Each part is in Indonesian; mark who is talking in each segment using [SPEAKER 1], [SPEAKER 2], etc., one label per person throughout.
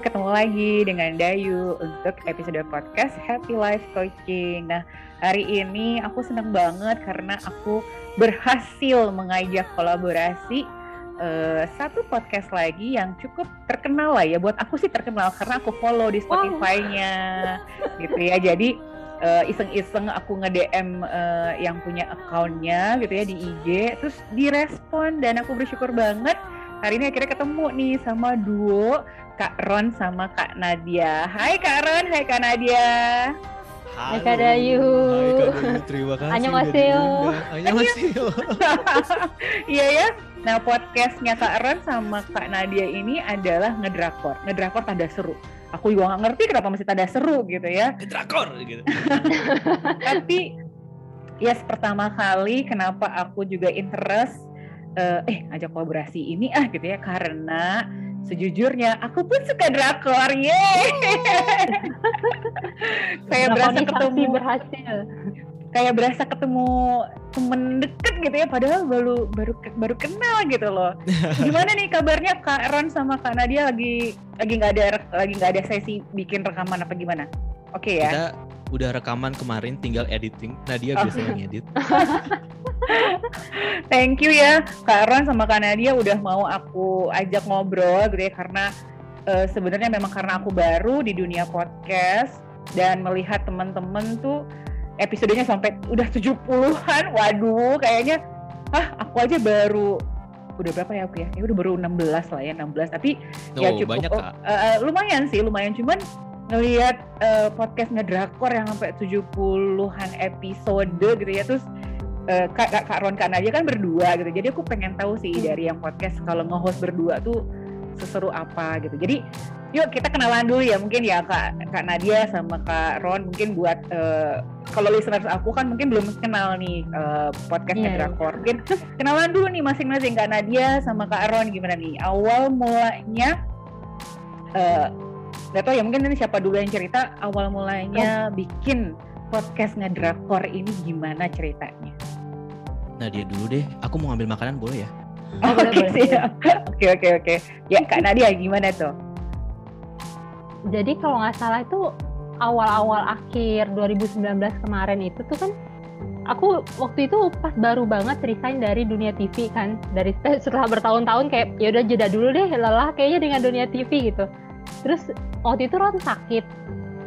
[SPEAKER 1] ketemu lagi dengan Dayu untuk episode podcast Happy Life Coaching. Nah, hari ini aku senang banget karena aku berhasil mengajak kolaborasi uh, satu podcast lagi yang cukup terkenal lah ya. Buat aku sih terkenal karena aku follow di Spotify-nya wow. gitu ya. Jadi uh, iseng-iseng aku nge-DM uh, yang punya account-nya gitu ya di IG, terus direspon dan aku bersyukur banget hari ini akhirnya ketemu nih sama duo Kak Ron sama Kak Nadia. Hai Kak Ron, hai Kak Nadia.
[SPEAKER 2] Halo. Hai Kak Dayu. Hai Kak Dayu, terima kasih.
[SPEAKER 1] Annyeonghaseyo. Annyeonghaseyo. Iya ya. Nah podcastnya Kak Ron sama Kak Nadia ini adalah ngedrakor. Ngedrakor tanda seru. Aku juga nggak ngerti kenapa masih tanda seru gitu ya.
[SPEAKER 2] Ngedrakor gitu.
[SPEAKER 1] Tapi yes pertama kali kenapa aku juga interest uh, eh ngajak kolaborasi ini ah gitu ya karena sejujurnya aku pun suka drakor ye kayak berasa ketemu
[SPEAKER 2] berhasil.
[SPEAKER 1] kayak berasa ketemu temen deket gitu ya padahal baru baru baru kenal gitu loh. Gimana nih kabarnya kak Ron sama kak Nadia? Lagi lagi nggak ada lagi nggak ada sesi bikin rekaman apa gimana oke okay, ya
[SPEAKER 2] kita udah rekaman kemarin tinggal editing Nadia oh. biasanya ngedit
[SPEAKER 1] Thank you ya Kak Ron sama Kak Nadia udah mau aku ajak ngobrol gitu ya karena uh, sebenarnya memang karena aku baru di dunia podcast dan melihat teman-teman tuh episodenya sampai udah 70-an. Waduh, kayaknya ah aku aja baru udah berapa ya aku ya? Ya udah baru 16 lah ya, 16. Tapi
[SPEAKER 2] oh,
[SPEAKER 1] ya
[SPEAKER 2] cukup banyak,
[SPEAKER 1] oh, uh, lumayan sih, lumayan cuman ngelihat uh, podcast ngedrakor yang sampai 70-an episode gitu ya terus uh, kak, kak, kak Ron Kak Nadia kan berdua gitu. Jadi aku pengen tahu sih hmm. dari yang podcast kalau nge-host berdua tuh seseru apa gitu. Jadi yuk kita kenalan dulu ya mungkin ya kak kak Nadia sama kak Ron mungkin buat uh, kalau listeners aku kan mungkin belum kenal nih uh, podcastnya yeah, Drakor mungkin kenalan dulu nih masing-masing kak Nadia sama kak Ron gimana nih? Awal mulanya uh, Gak tau ya mungkin ini siapa dulu yang cerita awal mulanya oh. bikin podcast ngedrakor ini gimana ceritanya?
[SPEAKER 2] Nah dia dulu deh. Aku mau ngambil makanan boleh ya?
[SPEAKER 1] Oh, boleh, boleh. Oke oke oke. Ya Kak Nadia gimana tuh?
[SPEAKER 3] Jadi kalau nggak salah itu awal-awal akhir 2019 kemarin itu tuh kan aku waktu itu pas baru banget resign dari dunia TV kan dari setelah bertahun-tahun kayak ya udah jeda dulu deh lelah kayaknya dengan dunia TV gitu terus waktu itu Ron sakit.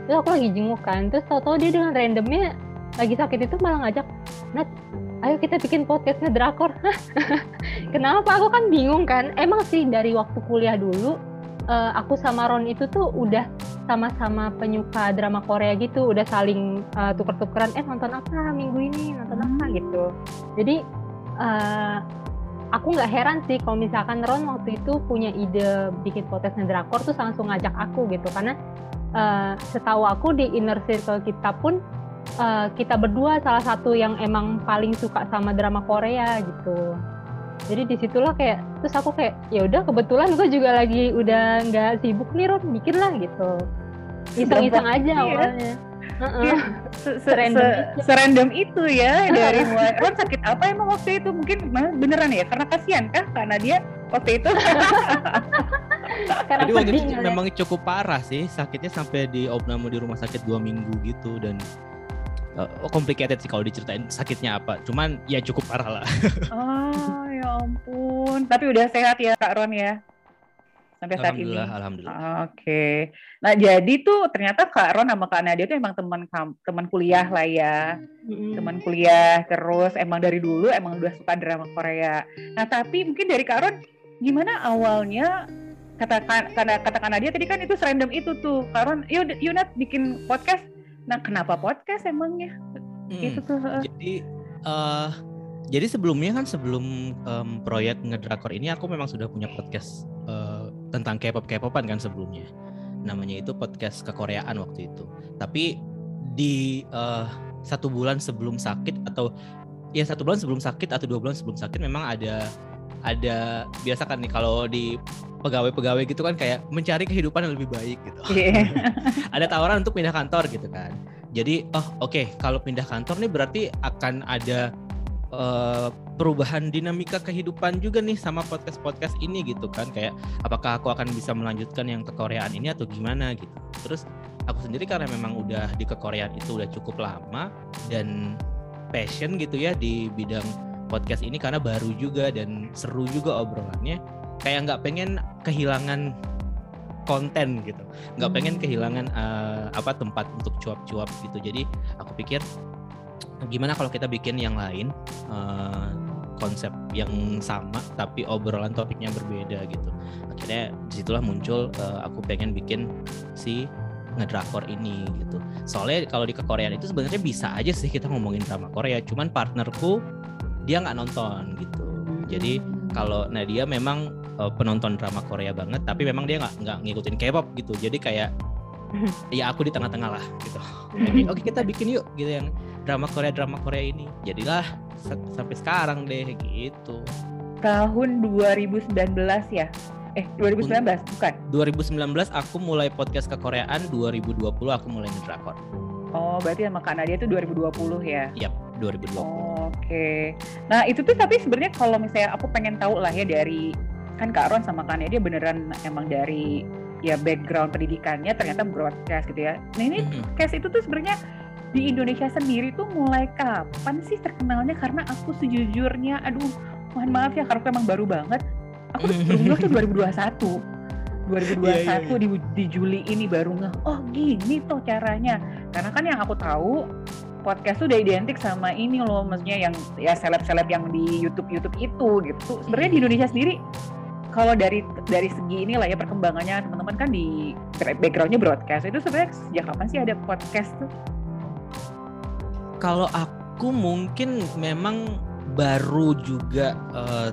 [SPEAKER 3] Terus aku lagi jenguk kan. Terus tau-tau dia dengan randomnya lagi sakit itu malah ngajak Nat ayo kita bikin podcastnya drakor. Kenapa? Aku kan bingung kan. Emang sih dari waktu kuliah dulu uh, aku sama Ron itu tuh udah sama-sama penyuka drama Korea gitu udah saling uh, tuker-tukeran eh nonton apa minggu ini? Nonton apa? Hmm. gitu. Jadi uh, aku nggak heran sih kalau misalkan Ron waktu itu punya ide bikin podcastnya drakor tuh langsung ngajak aku gitu. Karena uh, setahu aku di inner circle kita pun uh, kita berdua salah satu yang emang paling suka sama drama Korea gitu. Jadi di situlah kayak terus aku kayak ya udah kebetulan gue juga lagi udah nggak sibuk nih Ron. Bikin lah gitu iseng-iseng aja iya. awalnya
[SPEAKER 1] Uh-uh. serandom itu ya dari mulai Ron sakit apa emang waktu itu mungkin beneran ya karena kasihan kah karena dia waktu itu
[SPEAKER 2] Karena Jadi waktu itu memang cukup parah sih sakitnya sampai di opname di rumah sakit dua minggu gitu dan uh, complicated sih kalau diceritain sakitnya apa. Cuman ya cukup parah lah.
[SPEAKER 1] oh ya ampun. Tapi udah sehat ya Kak Ron ya? Sampai saat ini.
[SPEAKER 2] Alhamdulillah.
[SPEAKER 1] Oke. Okay. Nah jadi tuh ternyata Kak Ron sama Kak Nadia tuh emang teman teman kuliah lah ya. Mm-hmm. Teman kuliah terus emang dari dulu emang udah suka drama Korea. Nah tapi mungkin dari Kak Ron gimana awalnya kata kata kata Nadia tadi kan itu serandom itu tuh Karon yuk Yunat bikin podcast nah kenapa podcast emangnya
[SPEAKER 2] hmm, itu tuh jadi uh, jadi sebelumnya kan sebelum um, proyek ngedrakor ini aku memang sudah punya podcast uh, tentang K-pop K-popan kan sebelumnya namanya itu podcast kekoreaan waktu itu tapi di uh, satu bulan sebelum sakit atau ya satu bulan sebelum sakit atau dua bulan sebelum sakit memang ada ada biasa kan nih kalau di pegawai-pegawai gitu kan kayak mencari kehidupan yang lebih baik gitu. Yeah. ada tawaran untuk pindah kantor gitu kan. Jadi oh oke okay, kalau pindah kantor nih berarti akan ada uh, perubahan dinamika kehidupan juga nih sama podcast-podcast ini gitu kan. Kayak apakah aku akan bisa melanjutkan yang kekoreaan ini atau gimana gitu. Terus aku sendiri karena memang udah di kekoreaan itu udah cukup lama dan passion gitu ya di bidang podcast ini karena baru juga dan seru juga obrolannya kayak nggak pengen kehilangan konten gitu. Nggak pengen kehilangan uh, apa tempat untuk cuap-cuap gitu. Jadi aku pikir gimana kalau kita bikin yang lain uh, konsep yang sama tapi obrolan topiknya berbeda gitu. Akhirnya di situlah muncul uh, aku pengen bikin si ngedrakor ini gitu. Soalnya kalau di kekoreaan itu sebenarnya bisa aja sih kita ngomongin drama Korea cuman partnerku dia nggak nonton gitu. Jadi kalau Nadia memang uh, penonton drama Korea banget tapi memang dia nggak nggak ngikutin K-pop gitu. Jadi kayak ya aku di tengah-tengah lah gitu. Oke kita bikin yuk gitu yang drama Korea drama Korea ini. Jadilah sampai sekarang deh gitu.
[SPEAKER 1] Tahun 2019 ya? Eh 2019 bukan?
[SPEAKER 2] 2019 aku mulai podcast kekoreaan 2020 aku mulai ngedrakor
[SPEAKER 1] oh berarti sama Kak Nadia itu 2020 ya?
[SPEAKER 2] Yap 2020 oh,
[SPEAKER 1] oke. Okay. nah itu tuh tapi sebenarnya kalau misalnya aku pengen tahu lah ya dari kan Kak Ron sama Kak Nadia beneran emang dari ya background pendidikannya ternyata broadcast gitu ya. Nah ini mm -hmm. cast itu tuh sebenarnya di Indonesia sendiri tuh mulai kapan sih terkenalnya? Karena aku sejujurnya aduh mohon maaf ya karena aku emang baru banget. Aku baru tuh 2021 2021 yeah, yeah, yeah. Di, di Juli ini baru nge oh gini tuh caranya. Karena kan yang aku tahu podcast tuh udah identik sama ini loh maksudnya yang ya seleb-seleb yang di YouTube YouTube itu gitu. Sebenarnya di Indonesia sendiri kalau dari dari segi inilah ya perkembangannya teman-teman kan di backgroundnya broadcast. Itu sebenarnya sejak kapan sih ada podcast tuh?
[SPEAKER 2] Kalau aku mungkin memang baru juga uh,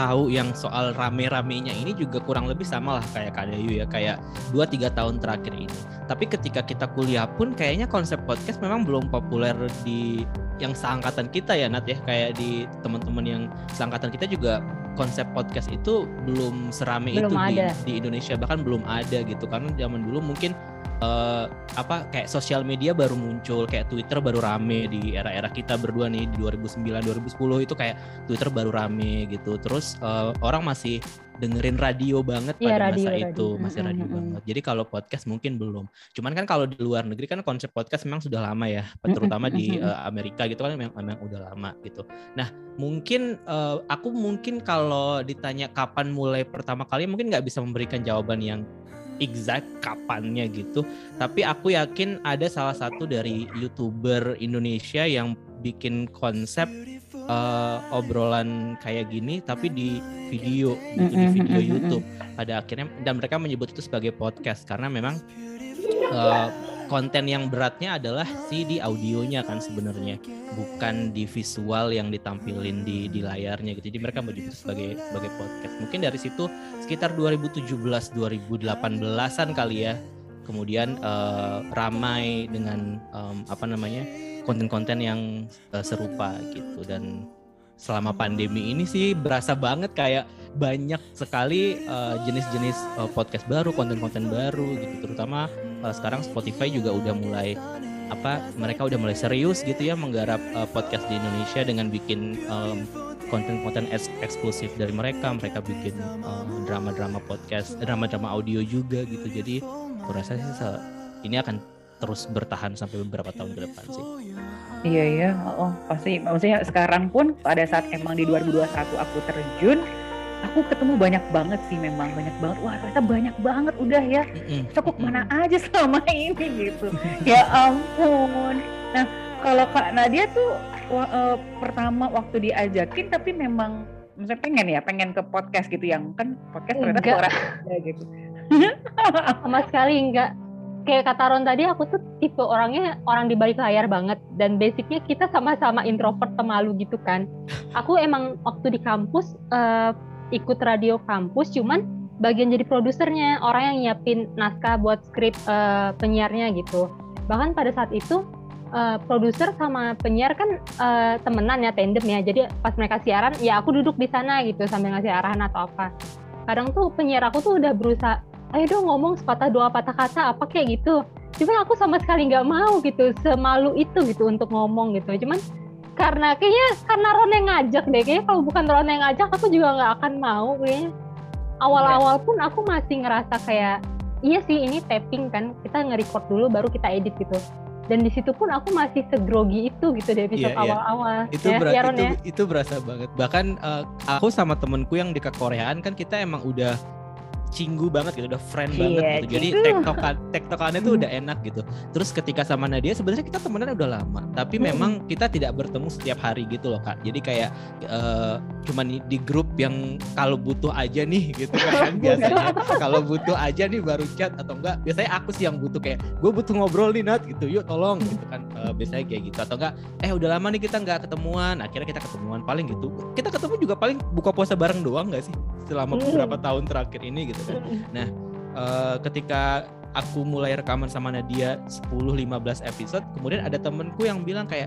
[SPEAKER 2] tahu yang soal rame-ramenya ini juga kurang lebih sama lah kayak Kadayu ya kayak 2-3 tahun terakhir ini. Tapi ketika kita kuliah pun kayaknya konsep podcast memang belum populer di yang seangkatan kita ya Nat ya. Kayak di teman-teman yang seangkatan kita juga konsep podcast itu belum serame belum itu di, di Indonesia bahkan belum ada gitu. Karena zaman dulu mungkin uh, apa kayak sosial media baru muncul kayak Twitter baru rame di era-era kita berdua nih di 2009 2010 itu kayak Twitter baru rame gitu. Terus uh, orang masih dengerin radio banget ya, pada radio, masa radio. itu masih radio mm -hmm. banget. Jadi kalau podcast mungkin belum. Cuman kan kalau di luar negeri kan konsep podcast memang sudah lama ya terutama di uh, Amerika gitu kan memang, memang udah lama gitu. Nah mungkin uh, aku mungkin kalau ditanya kapan mulai pertama kali mungkin nggak bisa memberikan jawaban yang exact kapannya gitu. Tapi aku yakin ada salah satu dari youtuber Indonesia yang bikin konsep uh, obrolan kayak gini tapi di video gitu di video YouTube pada akhirnya dan mereka menyebut itu sebagai podcast karena memang uh, konten yang beratnya adalah si di audionya kan sebenarnya bukan di visual yang ditampilin di di layarnya gitu. Jadi mereka menyebut sebagai sebagai podcast. Mungkin dari situ sekitar 2017 2018-an kali ya. Kemudian uh, ramai dengan um, apa namanya? konten-konten yang uh, serupa gitu dan selama pandemi ini sih berasa banget kayak banyak sekali uh, jenis-jenis uh, podcast baru, konten-konten baru gitu. Terutama uh, sekarang Spotify juga udah mulai apa mereka udah mulai serius gitu ya menggarap uh, podcast di Indonesia dengan bikin um, konten-konten eks eksklusif dari mereka. Mereka bikin drama-drama uh, podcast, drama-drama audio juga gitu. Jadi aku rasa sih ini akan terus bertahan sampai beberapa tahun ke depan sih.
[SPEAKER 1] Iya iya, oh pasti maksudnya sekarang pun pada saat emang di 2021 aku terjun, aku ketemu banyak banget sih memang banyak banget. Wah ternyata banyak banget udah ya. Terus aku ke mana aja selama ini gitu. Ya ampun. Nah kalau kak Nadia tuh uh, pertama waktu diajakin tapi memang misalnya pengen ya pengen ke podcast gitu yang kan podcast ternyata suara gitu.
[SPEAKER 3] Sama sekali enggak kayak kata Ron tadi aku tuh tipe orangnya orang di balik layar banget. Dan basicnya kita sama-sama introvert pemalu gitu kan. Aku emang waktu di kampus uh, ikut radio kampus cuman bagian jadi produsernya orang yang nyiapin naskah buat skrip uh, penyiarnya gitu. Bahkan pada saat itu uh, produser sama penyiar kan uh, temenan ya tandem ya. Jadi pas mereka siaran ya aku duduk di sana gitu sambil ngasih arahan atau apa. Kadang tuh penyiar aku tuh udah berusaha ayo dong ngomong sepatah dua patah kata apa kayak gitu? Cuman aku sama sekali nggak mau gitu semalu itu gitu untuk ngomong gitu. Cuman karena kayaknya karena Ron yang ngajak deh kayaknya kalau bukan Ron yang ngajak aku juga nggak akan mau kayaknya. Awal-awal pun aku masih ngerasa kayak iya sih ini tapping kan kita nge-record dulu baru kita edit gitu. Dan di situ pun aku masih segrogi itu gitu di episode
[SPEAKER 2] Iya, iya.
[SPEAKER 3] awal-awal.
[SPEAKER 2] Itu
[SPEAKER 3] ya,
[SPEAKER 2] ber-
[SPEAKER 3] ya, Ron
[SPEAKER 2] itu
[SPEAKER 3] ya?
[SPEAKER 2] itu berasa banget. Bahkan eh, aku sama temenku yang di kekoreaan kan kita emang udah cinggu banget gitu udah friend
[SPEAKER 1] Iya,
[SPEAKER 2] banget gitu. Jadi tektokan tektokannya tuh udah enak gitu. Terus ketika sama Nadia sebenarnya kita temenan udah lama tapi
[SPEAKER 3] Hmm.
[SPEAKER 2] memang kita tidak bertemu setiap hari gitu loh kak. Jadi kayak eh, cuman di, grup yang kalau butuh aja nih gitu kan. Biasanya kalau butuh aja nih baru chat atau enggak biasanya aku sih yang butuh kayak gue butuh ngobrol nih Nat gitu. Yuk tolong gitu kan. Eh, biasanya kayak gitu. Atau enggak eh udah lama nih kita nggak ketemuan. Akhirnya kita ketemuan. Paling gitu. Kita ketemu juga paling buka puasa bareng doang nggak sih selama
[SPEAKER 3] Hmm.
[SPEAKER 2] beberapa tahun terakhir ini gitu kan Eh, ketika aku mulai rekaman sama Nadia 10-15 episode kemudian ada temenku yang bilang kayak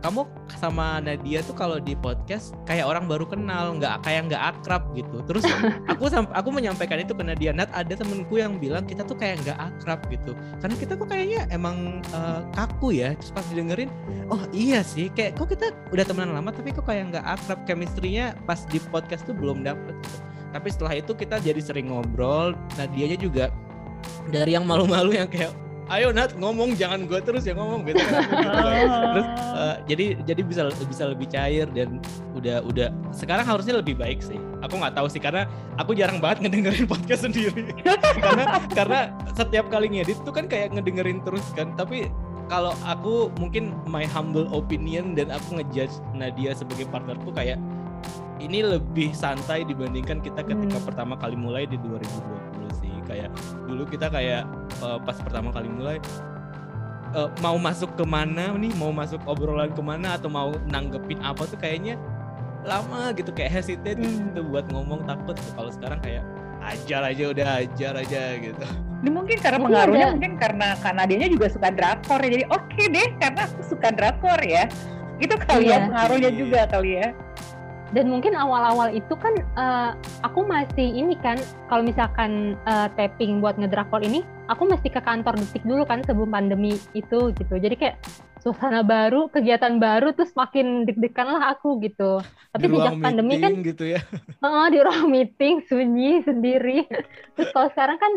[SPEAKER 2] kamu sama Nadia tuh kalau di podcast kayak orang baru kenal nggak kayak nggak akrab gitu. Terus aku aku menyampaikan itu ke Nadia Nat ada temenku yang bilang kita tuh kayak nggak akrab gitu. Karena kita kok kayaknya emang eh, kaku ya. Terus pas didengerin oh iya sih kayak kok kita udah temenan lama tapi kok kayak nggak akrab. Chemistry-nya pas di podcast tuh belum dapet gitu. tapi setelah itu kita jadi sering ngobrol Nadianya juga dari yang malu-malu yang kayak ayo Nat ngomong jangan gue terus yang ngomong gitu kan. Gitu ya. terus eh, jadi jadi bisa bisa lebih cair dan udah udah sekarang harusnya lebih baik sih. Aku nggak tahu sih karena aku jarang banget ngedengerin podcast sendiri. Karena karena setiap kali ngedit tuh kan kayak ngedengerin terus kan. Tapi kalau aku mungkin my humble opinion dan aku ngejudge Nadia sebagai partnerku kayak ini lebih santai dibandingkan kita ketika
[SPEAKER 3] Hmm.
[SPEAKER 2] pertama kali mulai di 2020 sih kayak dulu kita kayak eh, pas pertama kali mulai eh, mau masuk ke mana nih mau masuk obrolan ke mana atau mau nanggepin apa tuh kayaknya lama gitu kayak hesitate
[SPEAKER 1] Hmm.
[SPEAKER 2] gitu buat ngomong takut gitu. kalau sekarang kayak ajar aja udah ajar aja gitu
[SPEAKER 1] Ini mungkin karena
[SPEAKER 3] Mungkin
[SPEAKER 1] pengaruhnya
[SPEAKER 3] ada-
[SPEAKER 1] mungkin karena karena dianya juga suka drakor ya. Jadi oke deh karena aku suka drakor ya. Itu kali ya
[SPEAKER 3] Iya.
[SPEAKER 1] pengaruhnya
[SPEAKER 2] Iya.
[SPEAKER 1] juga kali ya.
[SPEAKER 3] Dan mungkin awal-awal itu kan eh, aku masih ini kan kalau misalkan eh, tapping buat ngedrakor ini aku mesti ke kantor detik dulu kan sebelum pandemi itu gitu. Jadi kayak suasana baru kegiatan baru terus makin deg-degan lah aku gitu. Tapi
[SPEAKER 2] Di
[SPEAKER 3] sejak pandemi kan
[SPEAKER 2] gitu ya.
[SPEAKER 3] Heeh, di ruang meeting sunyi sendiri. Terus kalau sekarang kan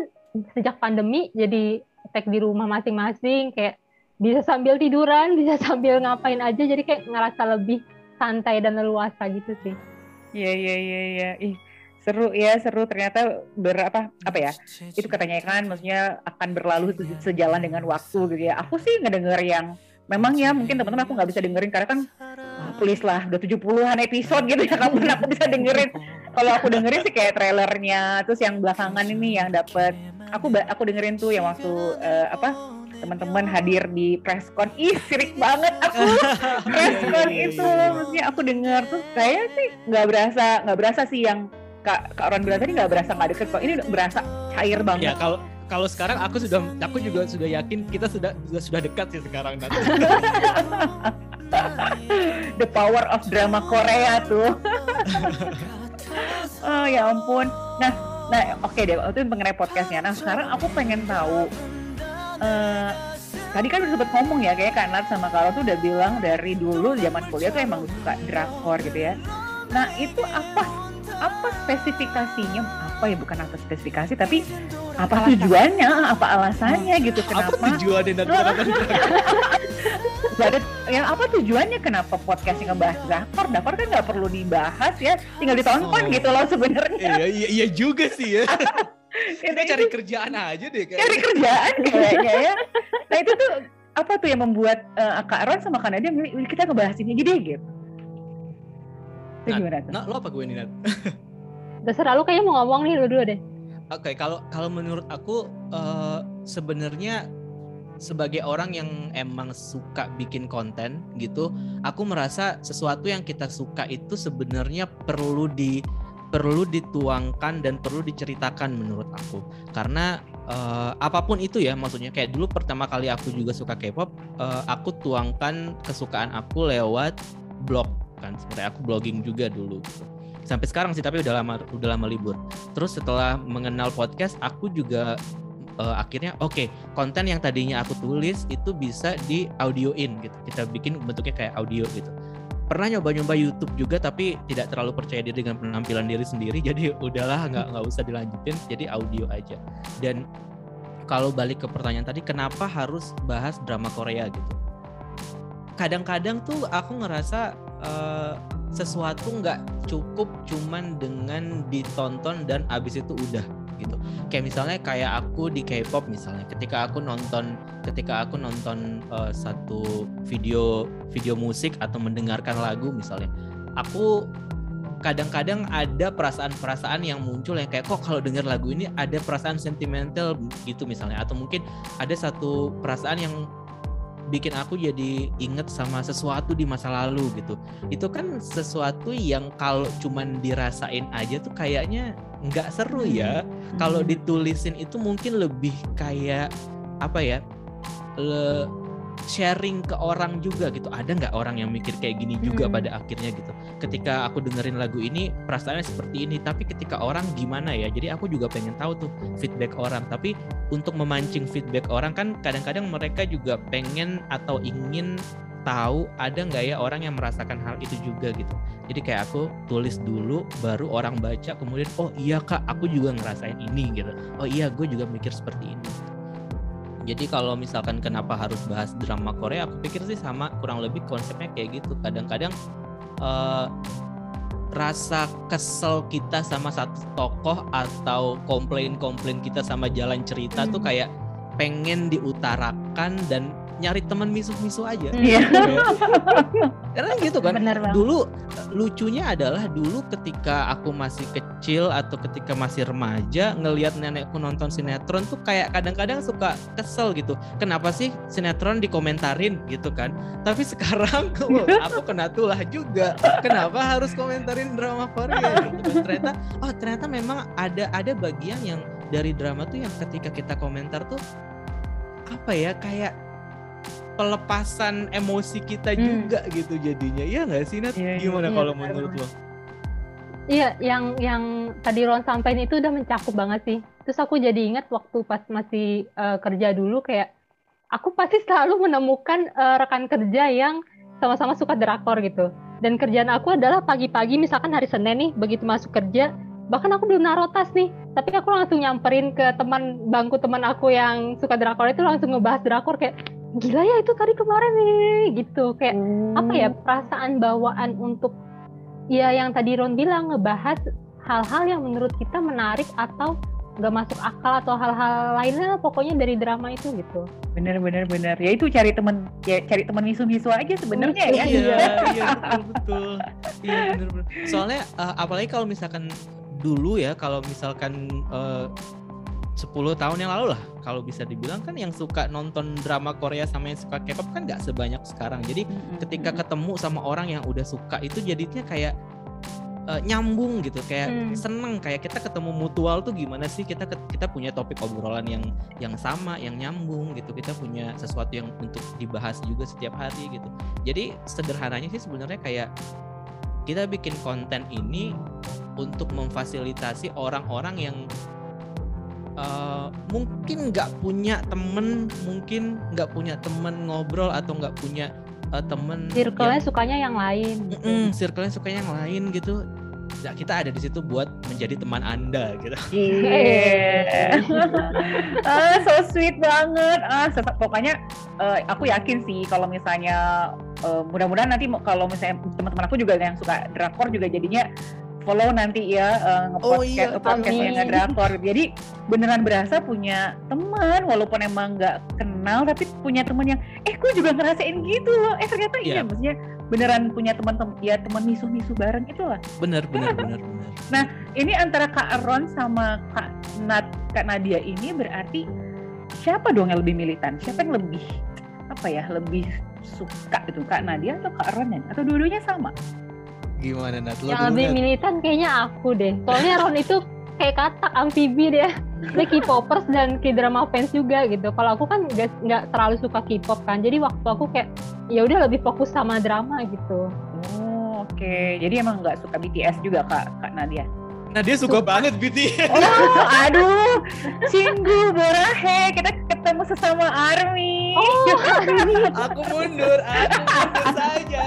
[SPEAKER 3] sejak pandemi jadi tag di rumah masing-masing kayak bisa sambil tiduran, bisa sambil ngapain aja jadi kayak ngerasa lebih santai dan leluasa gitu sih.
[SPEAKER 1] Iya iya iya iya. Ih, seru ya, seru ternyata berapa apa ya? Itu katanya kan maksudnya akan berlalu se- sejalan dengan waktu gitu ya. Aku sih ngedenger yang memang ya mungkin teman-teman aku nggak bisa dengerin karena kan ah, please lah udah 70-an episode gitu ya kapan aku bisa dengerin. Kalau aku dengerin sih kayak trailernya terus yang belakangan ini yang dapet aku aku dengerin tuh yang waktu eh, apa teman-teman hadir di presscon ih sirik banget aku. Presscon
[SPEAKER 2] Iya, iya,
[SPEAKER 1] itu
[SPEAKER 2] iya, iya.
[SPEAKER 1] maksudnya aku dengar tuh kayaknya sih nggak berasa nggak berasa sih yang kak kak Ron bilang tadi nggak berasa nggak deket kok. Ini berasa cair
[SPEAKER 2] ya
[SPEAKER 1] banget
[SPEAKER 2] kalau kalau sekarang aku sudah aku juga sudah yakin kita sudah sudah, sudah dekat sih sekarang Nat.
[SPEAKER 1] the power of drama Korea tuh. Oh ya ampun. Nah nah oke deh itu mengenai podcastnya. Nah sekarang aku pengen tahu eh tadi kan udah sempet ngomong ya kayak Kanat sama Karo tuh udah bilang dari dulu zaman kuliah tuh emang suka drakor gitu ya. Nah itu apa? Apa spesifikasinya? Apa ya? Bukan apa spesifikasi tapi apa
[SPEAKER 3] Alasan.
[SPEAKER 1] tujuannya? Apa alasannya gitu?
[SPEAKER 2] Apa
[SPEAKER 1] kenapa?
[SPEAKER 2] tujuannya dan
[SPEAKER 1] ada yang apa tujuannya? Kenapa podcastnya ngebahas drakor? Drakor kan nggak perlu dibahas ya. Tinggal ditonton
[SPEAKER 2] Oh.
[SPEAKER 1] gitu loh sebenarnya.
[SPEAKER 2] Iya, iya iya juga sih ya kita
[SPEAKER 1] Itu-
[SPEAKER 2] cari kerjaan aja deh kayak
[SPEAKER 1] cari kerjaan kayaknya ya nah itu tuh apa tuh yang membuat eh, Kak Ron sama Kak Nadia milih "Wih, kita ngebahas ini aja deh gitu itu
[SPEAKER 2] Nah,
[SPEAKER 1] gimana tuh?
[SPEAKER 2] nah lo apa gue nih Nat?
[SPEAKER 3] Terserah lu kayaknya mau ngomong nih lu dulu deh.
[SPEAKER 2] Oke, kalau kalau menurut aku eh, sebenarnya sebagai orang yang emang suka bikin konten gitu, aku merasa sesuatu yang kita suka itu sebenarnya perlu di perlu dituangkan dan perlu diceritakan menurut aku. Karena eh, apa pun itu ya, maksudnya kayak dulu pertama kali aku juga suka K-pop, eh, aku tuangkan kesukaan aku lewat blog kan. Sebenarnya aku blogging juga dulu. gitu. Sampai sekarang sih, tapi udah lama udah lama libur. Terus setelah mengenal podcast, aku juga eh, akhirnya oke konten yang tadinya aku tulis itu bisa di audioin gitu. Kita bikin bentuknya kayak audio gitu. Pernah nyoba-nyoba YouTube juga tapi tidak terlalu percaya diri dengan penampilan diri sendiri jadi udahlah nggak nggak usah dilanjutin jadi audio aja. Dan kalau balik ke pertanyaan tadi kenapa harus bahas drama Korea gitu? Kadang-kadang tuh aku ngerasa uh, sesuatu nggak cukup cuman dengan ditonton dan abis itu udah gitu. Kayak misalnya kayak aku di K-pop misalnya ketika aku nonton ketika aku nonton uh, satu video video musik atau mendengarkan lagu misalnya aku kadang-kadang ada perasaan-perasaan yang muncul yang kayak kok kalau dengar lagu ini ada perasaan sentimental gitu misalnya. Atau mungkin ada satu perasaan yang bikin aku jadi inget sama sesuatu di masa lalu gitu. Itu kan sesuatu yang kalau cuman dirasain aja tuh kayaknya nggak seru ya. Kalau hmm. ditulisin itu mungkin lebih kayak apa ya le sharing ke orang juga gitu. Ada nggak orang yang mikir kayak gini juga hmm. pada akhirnya gitu? Ketika aku dengerin lagu ini perasaannya seperti ini. Tapi ketika orang gimana ya? Jadi aku juga pengen tahu tuh feedback orang. Tapi untuk memancing feedback orang kan kadang-kadang mereka juga pengen atau ingin tahu ada nggak ya orang yang merasakan hal itu juga gitu jadi kayak aku tulis dulu baru orang baca kemudian oh iya kak aku juga ngerasain ini gitu oh iya gue juga mikir seperti ini jadi kalau misalkan kenapa harus bahas drama Korea, aku pikir sih sama kurang lebih konsepnya kayak gitu. Kadang-kadang uh, rasa kesel kita sama satu tokoh atau komplain-komplain kita sama jalan cerita hmm. tuh kayak pengen diutarakan dan nyari teman misu-misu aja. Iya. Karena gitu kan. Bener dulu lucunya adalah dulu ketika aku masih kecil atau ketika masih remaja ngelihat nenekku nonton sinetron tuh kayak kadang-kadang suka kesel gitu. Kenapa sih sinetron dikomentarin gitu kan? Tapi sekarang aku kena tulah juga. Kenapa harus komentarin drama Korea gitu kan? Ternyata oh ternyata memang ada ada bagian yang dari drama tuh yang ketika kita komentar tuh apa ya kayak pelepasan emosi kita hmm. juga gitu jadinya iya nggak sih Nat? Yeah, gimana yeah, kalau yeah, menurut lo?
[SPEAKER 3] Iya, yang yang tadi Ron sampaikan itu udah mencakup banget sih. Terus aku jadi ingat waktu pas masih uh, kerja dulu kayak aku pasti selalu menemukan uh, rekan kerja yang sama-sama suka drakor gitu. Dan kerjaan aku adalah pagi-pagi misalkan hari Senin nih begitu masuk kerja bahkan aku belum naruh tas nih tapi aku langsung nyamperin ke teman bangku teman aku yang suka drakor itu langsung ngebahas drakor kayak gila ya itu tadi kemarin nih gitu. Kayak hmm. apa ya perasaan bawaan untuk ya yang tadi Ron bilang ngebahas hal-hal yang menurut kita menarik atau nggak masuk akal atau hal-hal lainnya pokoknya dari drama itu gitu.
[SPEAKER 1] Bener bener bener. Ya itu cari temen ya cari temen misu-misu aja sebenarnya ya
[SPEAKER 2] iya iya betul betul iya bener bener. Soalnya uh, apalagi kalau misalkan dulu ya kalau misalkan uh, 10 tahun yang lalu lah kalau bisa dibilang kan yang suka nonton drama Korea sama yang suka K-pop kan nggak sebanyak sekarang. Jadi ketika ketemu sama orang yang udah suka itu jadinya kayak uh, nyambung gitu kayak hmm. seneng kayak kita ketemu mutual tuh gimana sih? Kita kita punya topik obrolan yang yang sama yang nyambung gitu. Kita punya sesuatu yang untuk dibahas juga setiap hari gitu. Jadi sederhananya sih sebenarnya kayak kita bikin konten ini untuk memfasilitasi orang-orang yang uh, mungkin nggak punya temen mungkin nggak punya temen ngobrol atau nggak punya uh, temen
[SPEAKER 3] circle-nya sukanya yang lain
[SPEAKER 2] gitu. mm, circle-nya sukanya yang lain gitu ya kita ada di situ buat menjadi teman anda gitu.
[SPEAKER 1] Iya. ah, so sweet banget. Ah, pokoknya uh, aku yakin sih kalau misalnya uh, mudah-mudahan nanti kalau misalnya teman-teman aku juga yang suka drakor juga jadinya follow nanti ya uh, ngepodcast oh, iya, podcastnya ngedrakor. Jadi beneran berasa punya teman walaupun emang nggak kenal tapi punya teman yang eh gue juga ngerasain gitu loh. Eh ternyata yeah. iya maksudnya beneran punya teman-teman ya teman misu-misu bareng itu lah.
[SPEAKER 2] Bener bener bener bener.
[SPEAKER 1] Nah ini antara Kak Ron sama Kak Nat Kak Nadia ini berarti siapa dong yang lebih militan? Siapa yang lebih apa ya lebih suka itu Kak Nadia atau Kak Ron ya? Atau dua-duanya sama?
[SPEAKER 2] Gimana Nat?
[SPEAKER 3] Lo yang lebih militan kayaknya aku deh. Soalnya Ron itu kayak katak amfibi deh. Dia K-popers dan K-drama fans juga gitu. Kalau aku kan nggak nggak terlalu suka K-pop kan. Jadi waktu aku kayak ya udah lebih fokus sama drama gitu.
[SPEAKER 1] Oh, oke. Okay. Jadi emang nggak suka BTS juga Kak Kak Nadia?
[SPEAKER 2] Nah dia suka, suka. banget BTS.
[SPEAKER 1] Oh, aduh, Cinggu, Borahe, kita ketemu sesama army.
[SPEAKER 3] Oh,
[SPEAKER 2] aku mundur, aku mundur saja.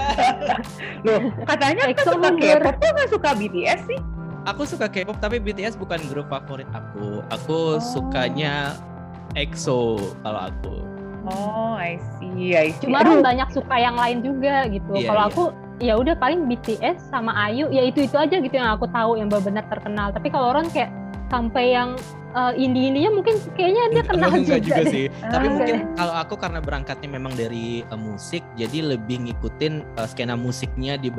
[SPEAKER 1] Loh, katanya kan suka
[SPEAKER 3] mundur.
[SPEAKER 1] K-pop tuh nggak suka BTS sih?
[SPEAKER 2] Aku suka K-pop tapi BTS bukan grup favorit aku. Aku
[SPEAKER 1] Oh.
[SPEAKER 2] sukanya EXO kalau aku.
[SPEAKER 1] Oh, I see, I see.
[SPEAKER 3] Cuma
[SPEAKER 1] Aduh,
[SPEAKER 3] banyak suka yang lain juga gitu.
[SPEAKER 2] Iya,
[SPEAKER 3] Kalau
[SPEAKER 2] iya.
[SPEAKER 3] aku ya udah paling BTS sama Ayu ya itu itu aja gitu yang aku tahu yang benar-benar terkenal. Tapi kalau Ron kayak sampai yang uh, indie-indinya mungkin kayaknya dia kenal juga.
[SPEAKER 2] juga sih. Tapi mungkin kalau aku karena berangkatnya memang dari eh, musik, jadi lebih ngikutin eh, skena musiknya di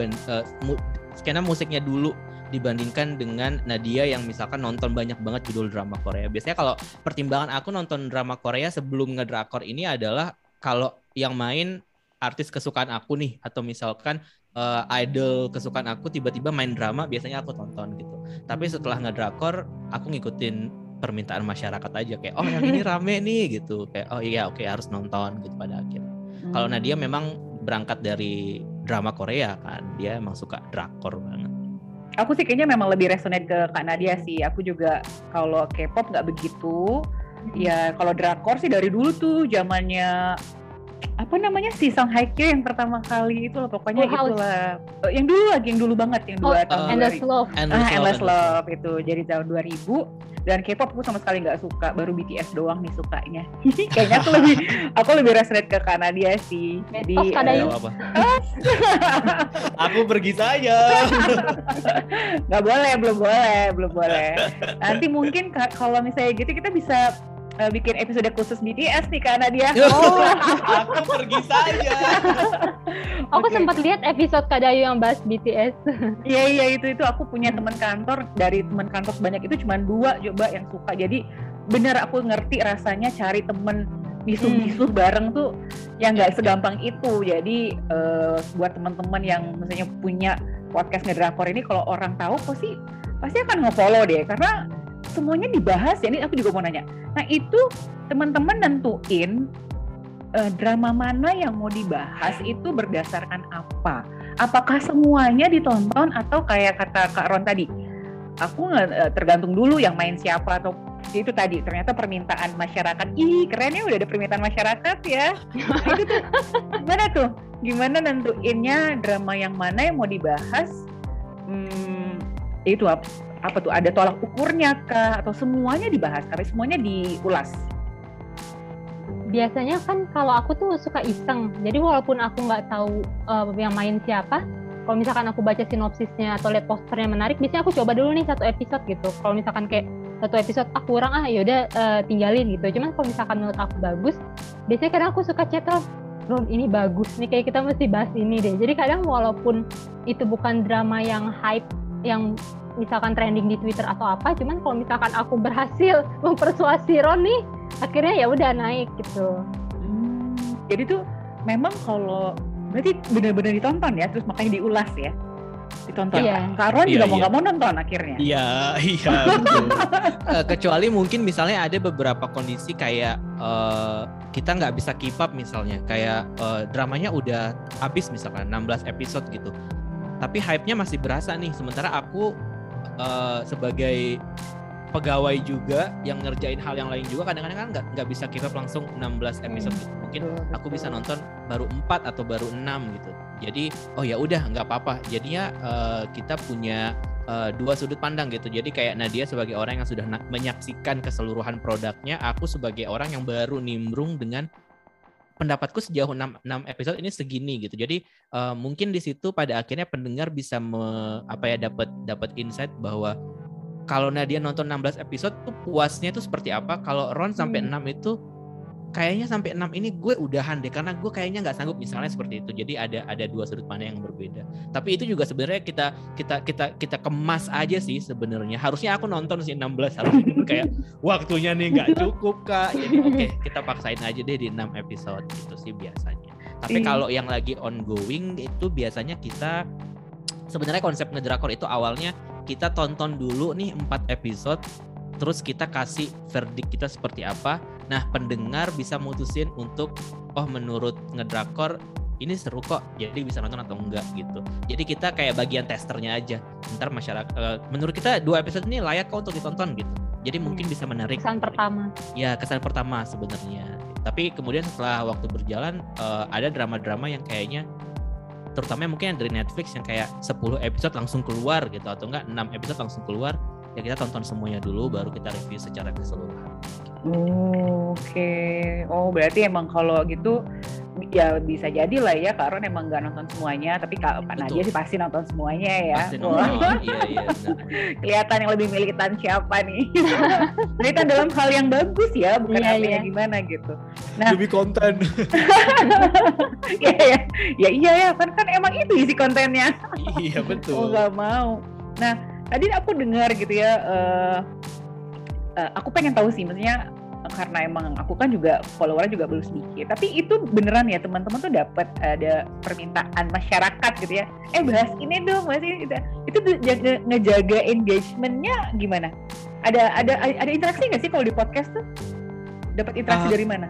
[SPEAKER 2] skena musiknya dulu dibandingkan dengan Nadia yang misalkan nonton banyak banget judul drama Korea. Biasanya kalau pertimbangan aku nonton drama Korea sebelum ngedrakor ini adalah kalau yang main artis kesukaan aku nih atau misalkan eh, idol kesukaan aku tiba-tiba main drama biasanya aku tonton gitu. Tapi setelah ngedrakor aku ngikutin permintaan masyarakat aja kayak oh yang ini rame nih gitu kayak oh iya oke harus nonton gitu pada akhirnya. Kalau
[SPEAKER 1] Hmm.
[SPEAKER 2] Nadia memang berangkat dari drama Korea kan, dia emang suka drakor banget.
[SPEAKER 1] aku sih kayaknya memang lebih resonate ke Kak Nadia sih. Aku juga kalau K-pop nggak begitu. Ya kalau drakor sih dari dulu tuh zamannya apa namanya si Song Hye Kyo yang pertama kali itu loh pokoknya
[SPEAKER 3] Full House.
[SPEAKER 1] itulah Eh, yang dulu lagi yang dulu banget yang
[SPEAKER 3] Oh,
[SPEAKER 1] dua tahun
[SPEAKER 3] Endless
[SPEAKER 1] 2000.
[SPEAKER 3] Love.
[SPEAKER 1] ah Endless Love itu jadi tahun 2000 dan K-pop aku sama sekali nggak suka baru BTS doang nih sukanya kayaknya aku lebih aku lebih resonate ke Kak Nadia sih jadi
[SPEAKER 3] Oh, Nadia.
[SPEAKER 2] apa. Aku pergi saja.
[SPEAKER 1] nggak boleh belum boleh belum boleh nanti mungkin kalau misalnya gitu kita bisa eh, bikin episode khusus BTS nih Kak Nadia.
[SPEAKER 3] Oh,
[SPEAKER 2] aku pergi saja.
[SPEAKER 3] aku
[SPEAKER 1] Oke.
[SPEAKER 3] sempat lihat episode Kak Dayu yang bahas BTS.
[SPEAKER 1] Iya iya itu itu. Aku punya teman kantor. Dari teman kantor sebanyak itu cuma dua coba yang suka. Jadi bener aku ngerti rasanya cari temen misuh-misuh bareng tuh yang nggak segampang itu. Jadi eh, buat teman-teman yang misalnya punya podcast ngedrakor ini kalau orang tahu pasti pasti akan nge-follow deh. Karena semuanya dibahas ya ini aku juga mau nanya. Nah itu teman-teman nentuin eh, drama mana yang mau dibahas itu berdasarkan apa? Apakah semuanya ditonton atau kayak kata Kak Ron tadi? Aku eh, tergantung dulu yang main siapa atau itu tadi. Ternyata permintaan masyarakat. Ih keren ya udah ada permintaan masyarakat ya. Nah, itu tuh gimana tuh? Gimana nentuinnya drama yang mana yang mau dibahas? Hmm, itu apa, apa tuh ada tolak ukurnya kah atau semuanya dibahas tapi semuanya diulas
[SPEAKER 3] Biasanya kan kalau aku tuh suka iseng. Jadi walaupun aku nggak tahu uh, yang main siapa, kalau misalkan aku baca sinopsisnya atau lihat posternya menarik, biasanya aku coba dulu nih satu episode gitu. Kalau misalkan kayak satu episode ah kurang ah yaudah uh, tinggalin gitu. Cuman kalau misalkan menurut aku bagus, biasanya kadang aku suka chat Ron, Ron ini bagus nih kayak kita mesti bahas ini deh. Jadi kadang walaupun itu bukan drama yang hype yang misalkan trending di Twitter atau apa, cuman kalau misalkan aku berhasil mempersuasi Ron nih, akhirnya ya udah naik gitu.
[SPEAKER 1] Hmm, jadi tuh memang kalau berarti benar-benar ditonton ya terus makanya diulas ya ditonton
[SPEAKER 3] Iya.
[SPEAKER 1] Kak Ron juga
[SPEAKER 2] Iya,
[SPEAKER 1] mau
[SPEAKER 2] iya.
[SPEAKER 1] nggak mau nonton akhirnya
[SPEAKER 2] Iya, iya betul. Eh, kecuali mungkin misalnya ada beberapa kondisi kayak eh, kita nggak bisa keep up misalnya, kayak eh, dramanya udah habis misalkan 16 episode gitu. Tapi hype-nya masih berasa nih. Sementara aku eh, sebagai pegawai juga yang ngerjain hal yang lain juga kadang-kadang kan nggak nggak bisa keep up langsung 16 episode gitu. Mungkin aku bisa nonton baru 4 atau baru 6 gitu. Jadi oh ya udah nggak apa-apa. Jadinya eh, kita punya eh, dua sudut pandang gitu. Jadi kayak Nadia sebagai orang yang sudah menyaksikan keseluruhan produknya, aku sebagai orang yang baru nimbrung dengan pendapatku sejauh 6, 6 episode ini segini gitu. Jadi eh, mungkin di situ pada akhirnya pendengar bisa me- apa ya dapat dapat insight bahwa kalau Nadia nonton 16 episode tuh puasnya tuh seperti apa. Kalau Ron sampai
[SPEAKER 3] Hmm.
[SPEAKER 2] 6 itu kayaknya sampai 6 ini gue udahan deh karena gue kayaknya nggak sanggup misalnya seperti itu. Jadi ada ada dua sudut pandang yang berbeda. Tapi itu juga sebenarnya kita kita kita kita kemas aja sih sebenarnya. Harusnya aku nonton sih 16 harusnya cuman kayak waktunya nih nggak cukup Kak. Jadi oke, kita paksain aja deh di 6 episode gitu sih biasanya. Tapi
[SPEAKER 1] Iya.
[SPEAKER 2] kalau yang lagi ongoing itu biasanya kita sebenarnya konsep ngedrakor itu awalnya kita tonton dulu nih 4 episode terus kita kasih verdict kita seperti apa. Nah, pendengar bisa mutusin untuk oh menurut ngedrakor ini seru kok, jadi bisa nonton atau enggak gitu. Jadi kita kayak bagian testernya aja. Ntar masyarakat, eh, menurut kita dua episode ini layak kok untuk ditonton gitu. jadi mungkin bisa menarik
[SPEAKER 3] kesan pertama
[SPEAKER 2] ya kesan pertama sebenarnya tapi kemudian setelah waktu berjalan uh, ada drama-drama yang kayaknya terutama mungkin yang dari Netflix yang kayak 10 episode langsung keluar gitu atau enggak 6 episode langsung keluar ya kita tonton semuanya dulu baru kita review secara keseluruhan.
[SPEAKER 1] Oh, Oke, okay. oh berarti emang kalau gitu ya bisa jadi lah ya Kak Ron emang nggak nonton semuanya tapi Kak Pak Nadia sih pasti nonton semuanya ya.
[SPEAKER 2] Pasti nonton. iya, iya,
[SPEAKER 1] kelihatan yang lebih militan siapa nih? Militan dalam hal yang bagus ya bukan iya, apa iya. gimana gitu.
[SPEAKER 2] Nah. Lebih konten.
[SPEAKER 1] Ya, ya ya iya ya kan kan emang itu isi kontennya.
[SPEAKER 2] Iya betul.
[SPEAKER 1] Oh nggak mau. Nah tadi aku dengar gitu ya uh, uh, aku pengen tahu sih maksudnya karena emang aku kan juga followernya juga belum sedikit tapi itu beneran ya teman-teman tuh dapat ada permintaan masyarakat gitu ya eh bahas ini dong bahas ini gitu. itu tuh jaga, ngejaga engagementnya gimana? Ada ada ada interaksi nggak sih kalau di podcast tuh? Dapat interaksi uh, dari mana?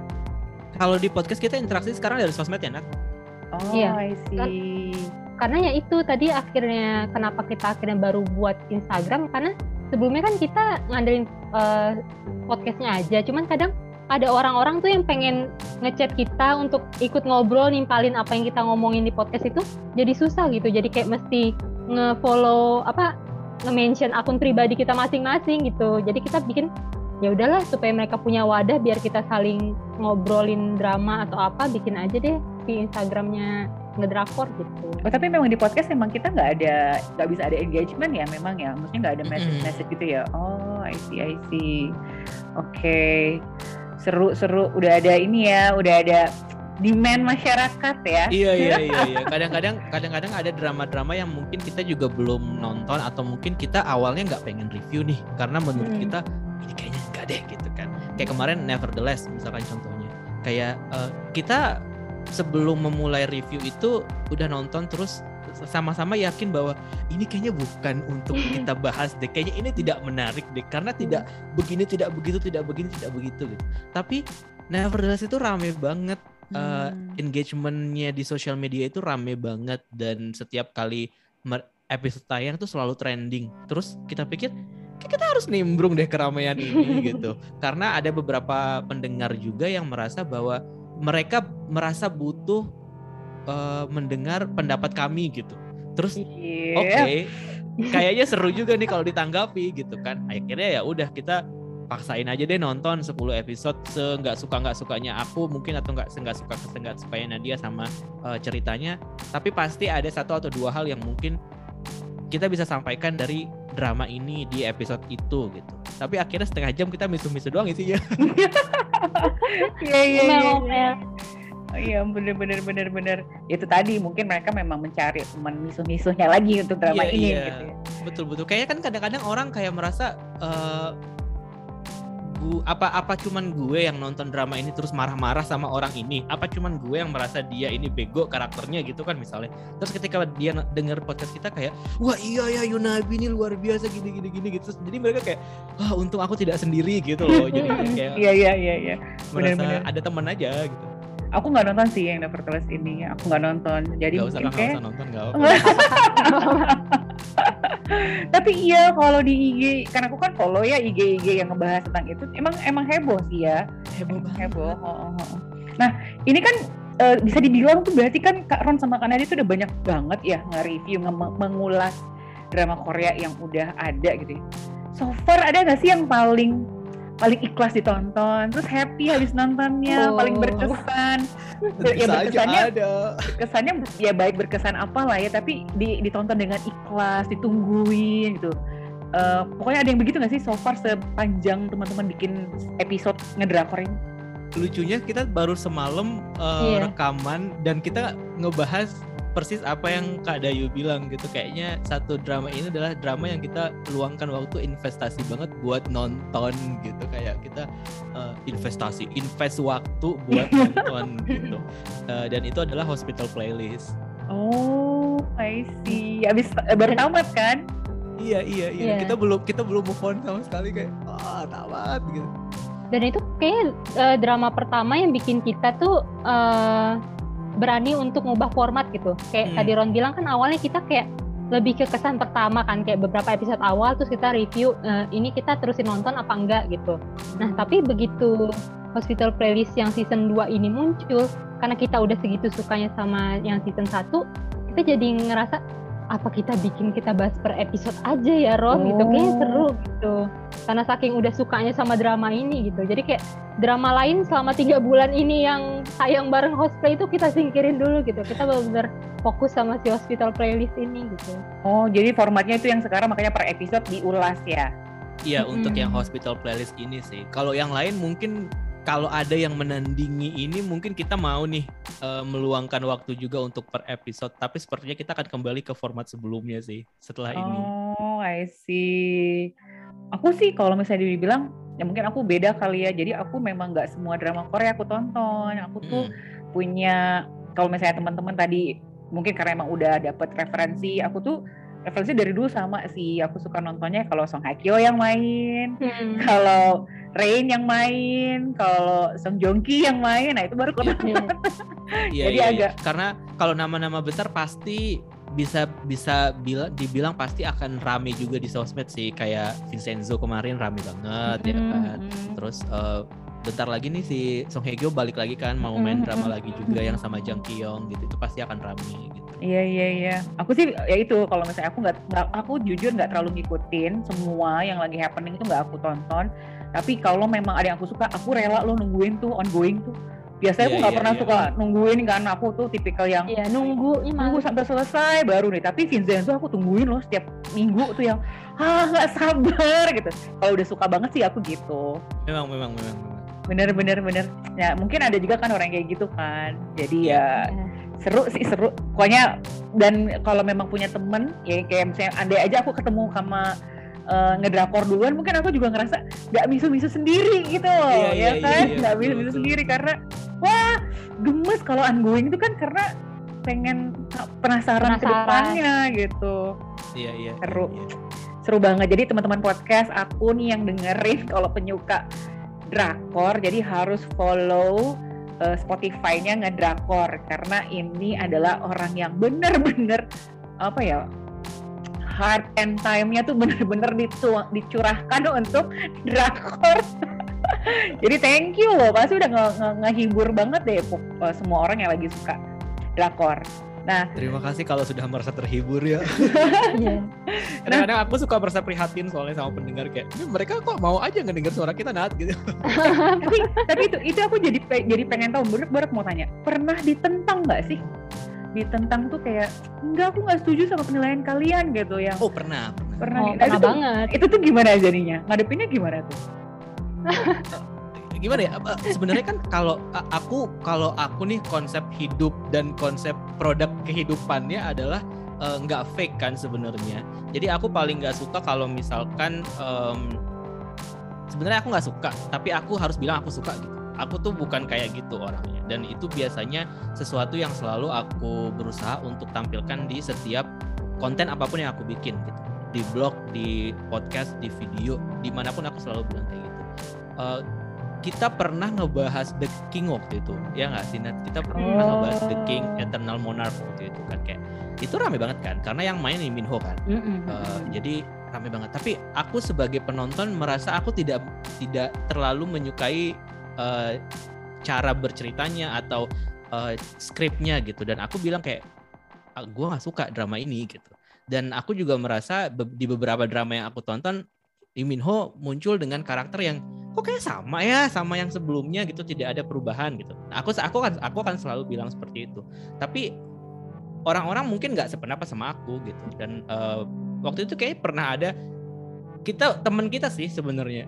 [SPEAKER 2] Kalau di podcast kita interaksi sekarang dari sosmed ya nak
[SPEAKER 1] oh iya. I see.
[SPEAKER 3] Karena ya itu tadi akhirnya kenapa kita akhirnya baru buat Instagram karena sebelumnya kan kita ngandelin uh, podcastnya aja cuman kadang ada orang-orang tuh yang pengen ngechat kita untuk ikut ngobrol nimpalin apa yang kita ngomongin di podcast itu jadi susah gitu. Jadi kayak mesti nge-follow apa nge-mention akun pribadi kita masing-masing gitu. Jadi kita bikin ya udahlah supaya mereka punya wadah biar kita saling ngobrolin drama atau apa bikin aja deh di Instagramnya ngedrakor gitu.
[SPEAKER 1] Oh tapi memang di podcast memang kita nggak ada nggak bisa ada engagement ya memang ya, maksudnya nggak ada message message gitu ya. Oh I see I see. Oke okay. seru seru udah ada ini ya udah ada demand masyarakat ya.
[SPEAKER 2] Iya iya iya iya. Kadang-kadang kadang-kadang ada drama-drama yang mungkin kita juga belum nonton atau mungkin kita awalnya nggak pengen review nih karena menurut hmm. kita ini kayaknya enggak deh gitu kan. Kayak kemarin Nevertheless misalkan contohnya. Kayak uh, kita sebelum memulai review itu udah nonton terus sama-sama yakin bahwa ini kayaknya bukan untuk kita bahas deh. Kayaknya ini tidak menarik deh karena tidak begini tidak begitu tidak begini tidak begitu gitu. Tapi Nevertheless itu rame banget. Uh, engagementnya di sosial media itu rame banget dan setiap kali episode tayang tuh selalu trending. Terus kita pikir kita harus nimbrung deh keramaian ini gitu. Karena ada beberapa pendengar juga yang merasa bahwa mereka merasa butuh uh, mendengar pendapat kami gitu. Terus yeah. oke, okay, kayaknya seru juga nih kalau ditanggapi gitu kan. Akhirnya ya udah kita paksain aja deh nonton 10 episode seenggak suka nggak sukanya aku mungkin atau nggak seenggak suka seenggak sukanya Nadia sama uh, ceritanya tapi pasti ada satu atau dua hal yang mungkin kita bisa sampaikan dari drama ini di episode itu gitu tapi akhirnya setengah jam kita misu-misu doang isinya
[SPEAKER 1] Iya iya iya. Oh iya bener bener bener bener itu tadi mungkin mereka memang mencari teman misuh-misuhnya lagi untuk drama iya, ini iya. gitu ya.
[SPEAKER 2] Betul betul. Kayaknya kan kadang-kadang orang kayak merasa uh, gu, apa apa cuman gue yang nonton drama ini terus marah-marah sama orang ini? Apa cuman gue yang merasa dia ini bego karakternya gitu kan misalnya? Terus ketika dia denger podcast kita kayak wah iya ya Yunabi ini luar biasa gini gini gini gitu. Jadi mereka kayak wah untung aku tidak sendiri gitu loh. Jadi kayak
[SPEAKER 1] iya iya iya iya.
[SPEAKER 2] Benar-benar. ada teman aja gitu.
[SPEAKER 1] Aku nggak nonton sih yang Nevertheless ini aku nggak nonton. Jadi
[SPEAKER 2] gak
[SPEAKER 1] usah,
[SPEAKER 2] mungkin kayak usah nonton gak
[SPEAKER 1] tapi iya kalau di IG kan aku kan follow ya IG IG yang ngebahas tentang itu emang emang heboh sih ya
[SPEAKER 2] heboh banget
[SPEAKER 1] heboh oh, oh, oh. nah ini kan uh, bisa dibilang tuh berarti kan Kak Ron sama Kak Nadi tuh udah banyak banget ya nge-review nge mengulas drama Korea yang udah ada gitu ya. so far ada nggak sih yang paling paling ikhlas ditonton terus happy habis nontonnya oh. paling berkesan
[SPEAKER 2] ya berkesannya ada.
[SPEAKER 1] berkesannya ya baik berkesan apa lah ya tapi di, ditonton dengan ikhlas ditungguin gitu uh, pokoknya ada yang begitu nggak sih so far sepanjang teman-teman bikin episode ngedrakor ini
[SPEAKER 2] lucunya kita baru semalam uh, yeah. rekaman dan kita ngebahas persis apa yang Kak Dayu bilang gitu. Kayaknya satu drama ini adalah drama yang kita luangkan waktu investasi banget buat nonton gitu. Kayak kita uh, investasi invest waktu buat nonton gitu. Uh, dan itu adalah hospital playlist.
[SPEAKER 1] Oh I see. Habis uh, baru tamat kan?
[SPEAKER 2] Iya iya iya. Yeah. kita belum kita belum move on sama sekali. Kayak ah oh, tamat gitu.
[SPEAKER 3] Dan itu kayak uh, drama pertama yang bikin kita tuh uh, berani untuk ngubah format gitu. Kayak hmm. tadi Ron bilang kan awalnya kita kayak lebih ke kesan pertama kan kayak beberapa episode awal terus kita review uh, ini kita terusin nonton apa enggak gitu. Nah, tapi begitu Hospital Playlist yang season 2 ini muncul karena kita udah segitu sukanya sama yang season 1, kita jadi ngerasa apa kita bikin kita bahas per episode aja ya Ron oh. gitu kayaknya seru gitu karena saking udah sukanya sama drama ini gitu jadi kayak drama lain selama tiga bulan ini yang sayang bareng cosplay itu kita singkirin dulu gitu kita benar-benar fokus sama si hospital playlist ini gitu
[SPEAKER 1] oh jadi formatnya itu yang sekarang makanya per episode diulas ya
[SPEAKER 2] Iya hmm. untuk yang hospital playlist ini sih. Kalau yang lain mungkin kalau ada yang menandingi ini mungkin kita mau nih uh, meluangkan waktu juga untuk per episode tapi sepertinya kita akan kembali ke format sebelumnya sih setelah
[SPEAKER 1] oh,
[SPEAKER 2] ini.
[SPEAKER 1] Oh, I see. Aku sih kalau misalnya dibilang ya mungkin aku beda kali ya. Jadi aku memang nggak semua drama Korea aku tonton. Aku tuh hmm. punya kalau misalnya teman-teman tadi mungkin karena emang udah dapet referensi, aku tuh referensi dari dulu sama sih. Aku suka nontonnya kalau Song Hye Kyo yang main, hmm. kalau Rain yang main, kalau Song Joong Ki yang main, nah itu baru kota. Iya,
[SPEAKER 2] iya, Jadi iya, agak karena kalau nama-nama besar pasti bisa bisa bila, dibilang pasti akan rame juga di sosmed sih kayak Vincenzo kemarin rame banget mm -hmm. ya kan. Terus uh, bentar lagi nih si Song Hye Kyo balik lagi kan mau main drama lagi juga yang sama Jang Kyung gitu itu pasti akan rame gitu.
[SPEAKER 1] Iya iya iya. Aku sih ya itu kalau misalnya aku nggak aku jujur nggak terlalu ngikutin semua yang lagi happening itu nggak aku tonton tapi kalau memang ada yang aku suka aku rela lo nungguin tuh ongoing tuh. Biasanya yeah, aku nggak yeah, pernah yeah. suka nungguin kan aku tuh tipikal yang
[SPEAKER 3] yeah, nunggu
[SPEAKER 1] nunggu sampai selesai baru nih. Tapi Vincenzo aku tungguin loh setiap minggu tuh yang ah nggak sabar gitu. Kalau udah suka banget sih aku gitu.
[SPEAKER 2] Memang memang memang
[SPEAKER 1] bener bener bener. Ya mungkin ada juga kan orang kayak gitu kan. Jadi ya yeah. seru sih seru. Pokoknya dan kalau memang punya temen ya kayak misalnya andai aja aku ketemu sama uh, ngedrakor duluan mungkin aku juga ngerasa nggak misu-misu sendiri gitu loh iya, ya iya, kan? iya, nggak iya, misu-misu sendiri karena wah gemes kalau ongoing itu kan karena pengen penasaran, penasaran. ke depannya gitu.
[SPEAKER 2] Iya iya
[SPEAKER 1] seru.
[SPEAKER 2] iya, iya.
[SPEAKER 1] seru banget. Jadi teman-teman podcast aku nih yang dengerin kalau penyuka drakor jadi harus follow uh, Spotify-nya ngedrakor. Karena ini adalah orang yang bener-bener apa ya heart and time-nya tuh bener-bener dicurahkan untuk drakor. Jadi thank you loh, pasti udah ngehibur nge banget deh uh, semua orang yang lagi suka drakor. Nah,
[SPEAKER 2] terima kasih kalau sudah merasa terhibur ya. Iya. Kadang-kadang nah, aku suka merasa prihatin soalnya sama pendengar kayak, mereka kok mau aja ngedenger suara kita Nat gitu.
[SPEAKER 1] tapi tapi itu itu aku jadi jadi pengen tahu, bener-bener mau tanya, pernah ditentang nggak sih ditentang tuh kayak enggak aku nggak setuju sama penilaian kalian gitu yang
[SPEAKER 2] oh pernah
[SPEAKER 1] pernah. Pernah,
[SPEAKER 3] oh, nah, pernah
[SPEAKER 1] itu
[SPEAKER 3] banget.
[SPEAKER 1] tuh, itu tuh gimana jadinya? Ngadepinnya gimana tuh?
[SPEAKER 2] Gimana ya? Sebenarnya kan kalau aku kalau aku nih konsep hidup dan konsep produk kehidupannya adalah nggak uh, fake kan sebenarnya. Jadi aku paling nggak suka kalau misalkan um, sebenarnya aku nggak suka tapi aku harus bilang aku suka gitu aku tuh bukan kayak gitu orangnya dan itu biasanya sesuatu yang selalu aku berusaha untuk tampilkan di setiap konten apa pun yang aku bikin gitu di blog di podcast di video di mana pun aku selalu bilang kayak gitu uh, kita pernah ngebahas The King waktu itu ya nggak sih Nat? kita pernah oh. ngebahas The King Eternal Monarch waktu itu kan kayak itu rame banget kan karena yang main Lee Min Ho kan mm -hmm. uh, jadi rame banget tapi aku sebagai penonton merasa aku tidak tidak terlalu menyukai uh, cara berceritanya atau uh, skripnya gitu. Dan aku bilang kayak ah, gue nggak suka drama ini gitu. Dan aku juga merasa di beberapa drama yang aku tonton Lee Min Ho muncul dengan karakter yang kok kayak sama ya sama yang sebelumnya gitu. Tidak ada perubahan gitu. Nah, aku aku kan aku akan selalu bilang seperti itu. Tapi orang-orang mungkin nggak sependapat sama aku gitu. Dan uh, waktu itu kayak pernah ada kita teman kita sih sebenarnya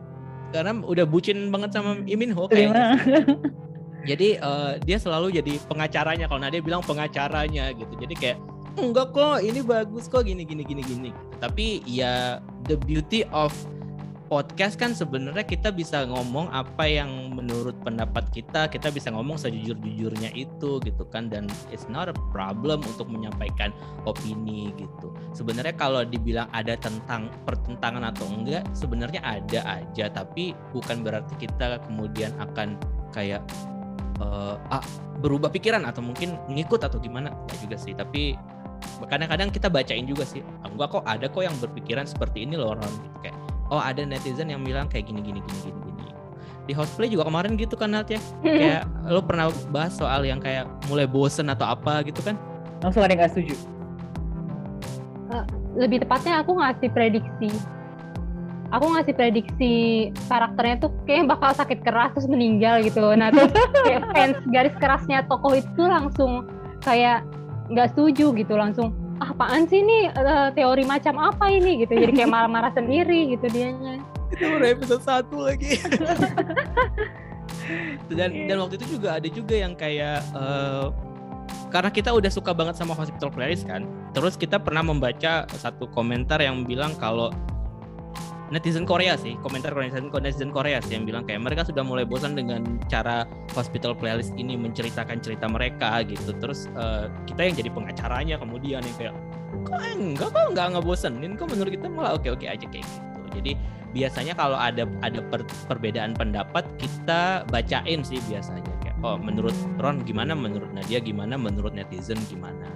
[SPEAKER 2] karena udah bucin banget sama Imin Ho kayaknya. jadi uh, dia selalu jadi pengacaranya kalau Nadia bilang pengacaranya gitu. Jadi kayak enggak kok ini bagus kok gini gini gini gini. Tapi ya the beauty of podcast kan sebenarnya kita bisa ngomong apa yang menurut pendapat kita, kita bisa ngomong sejujur-jujurnya itu gitu kan dan it's not a problem untuk menyampaikan opini gitu. Sebenarnya kalau dibilang ada tentang pertentangan atau enggak, sebenarnya ada aja tapi bukan berarti kita kemudian akan kayak uh, ah, berubah pikiran atau mungkin ngikut atau gimana enggak juga sih, tapi kadang-kadang kita bacain juga sih enggak kok ada kok yang berpikiran seperti ini loh orang gitu kayak oh ada netizen yang bilang kayak gini gini gini gini gini. Di hostplay juga kemarin gitu kan Nat ya? Kayak lo pernah bahas soal yang kayak mulai bosen atau apa gitu kan?
[SPEAKER 1] Langsung ada yang nggak setuju?
[SPEAKER 3] Lebih tepatnya aku ngasih prediksi. Aku ngasih prediksi karakternya tuh kayak bakal sakit keras terus meninggal gitu nah terus kayak fans garis kerasnya tokoh itu langsung kayak nggak setuju gitu langsung ah, apaan sih ini? Uh, teori macam apa ini? Gitu. Jadi kayak marah-marah sendiri gitu dianya.
[SPEAKER 2] Itu udah episode satu lagi. Dan dan waktu itu juga ada juga yang kayak uh, karena kita udah suka banget sama Hospital Playlist kan terus kita pernah membaca satu komentar yang bilang kalau netizen Korea sih komentar netizen netizen Korea sih yang bilang kayak mereka sudah mulai bosan dengan cara hospital playlist ini menceritakan cerita mereka gitu. Terus uh, kita yang jadi pengacaranya kemudian yang kayak kok enggak kok enggak ngebosenin? Kok menurut kita malah oke oke aja kayak gitu. Jadi biasanya kalau ada ada per, perbedaan pendapat kita bacain sih biasanya kayak oh menurut Ron gimana menurut Nadia gimana menurut netizen gimana?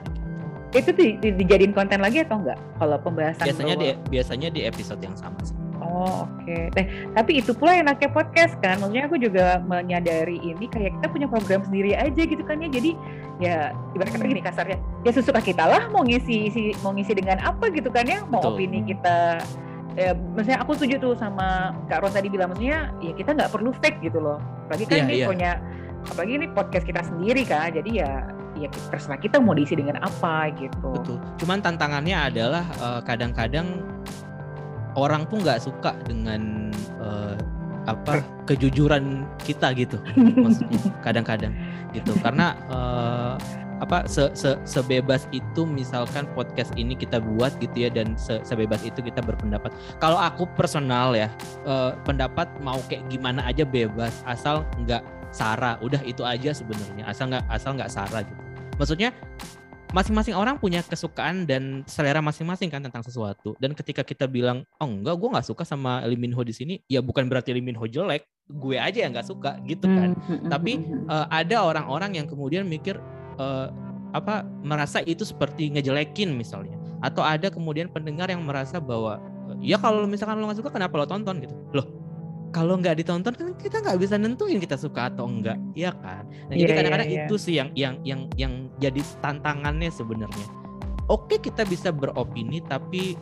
[SPEAKER 1] Itu di, di, dijadiin konten lagi atau enggak? Kalau pembahasan
[SPEAKER 2] biasanya di biasanya di episode yang sama sih
[SPEAKER 1] Oh oke. Okay. Eh tapi itu pula yang enaknya podcast kan. Maksudnya aku juga menyadari ini kayak kita punya program sendiri aja gitu kan ya. Jadi ya ibarat kata gini kasarnya. Ya sesuka kita lah mau ngisi isi, mau ngisi dengan apa gitu kan ya. Mau Betul. opini kita. Ya, maksudnya aku setuju tuh sama Kak Ron tadi bilang maksudnya ya kita nggak perlu fake gitu loh. Apalagi kan yeah, ini yeah. punya apalagi ini podcast kita sendiri kan. Jadi ya ya terserah kita mau diisi dengan apa gitu.
[SPEAKER 2] Betul. Cuman tantangannya adalah uh, kadang-kadang orang tuh nggak suka dengan uh, apa kejujuran kita gitu. Maksudnya kadang-kadang gitu. Karena uh, apa se, se, sebebas itu misalkan podcast ini kita buat gitu ya dan se, sebebas itu kita berpendapat. Kalau aku personal ya uh, pendapat mau kayak gimana aja bebas asal nggak sara udah itu aja sebenarnya. Asal nggak asal nggak sara gitu. Maksudnya masing-masing orang punya kesukaan dan selera masing-masing kan tentang sesuatu. Dan ketika kita bilang, oh enggak, gue nggak suka sama Lee Min Ho di sini, ya bukan berarti Lee Min Ho jelek, gue aja yang nggak suka gitu kan. Hmm. Tapi uh, ada orang-orang yang kemudian mikir uh, apa merasa itu seperti ngejelekin misalnya, atau ada kemudian pendengar yang merasa bahwa ya kalau misalkan lo nggak suka kenapa lo tonton gitu loh kalau nggak ditonton kan kita nggak bisa nentuin kita suka atau enggak ya kan? Nah, yeah, jadi iya, kadang-kadang yeah, yeah. itu sih yang yang yang yang jadi tantangannya sebenarnya. Oke kita bisa beropini tapi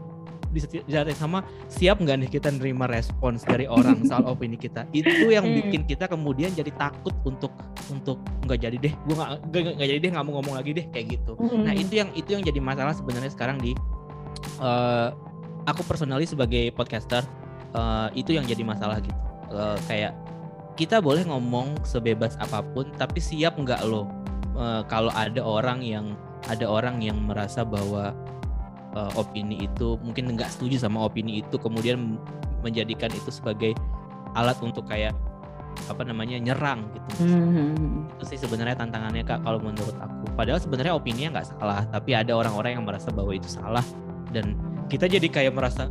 [SPEAKER 2] di saat yang sama siap nggak nih kita nerima respons dari orang soal opini kita? Itu yang hmm. bikin kita kemudian jadi takut untuk untuk nggak jadi deh gue nggak nggak jadi deh nggak mau ngomong lagi deh kayak gitu. Nah itu yang itu yang jadi masalah sebenarnya sekarang di uh, aku personally sebagai podcaster uh, itu yang jadi masalah gitu. Uh, kayak kita boleh ngomong sebebas apa pun tapi siap nggak lo? Uh, kalau ada orang yang ada orang yang merasa bahwa uh, opini itu mungkin nggak setuju sama opini itu kemudian menjadikan itu sebagai alat untuk kayak apa namanya nyerang gitu. Mm-hmm. itu sih sebenarnya tantangannya kak kalau menurut aku. Padahal sebenarnya opininya nggak salah tapi ada orang-orang yang merasa bahwa itu salah. Dan kita jadi kayak merasa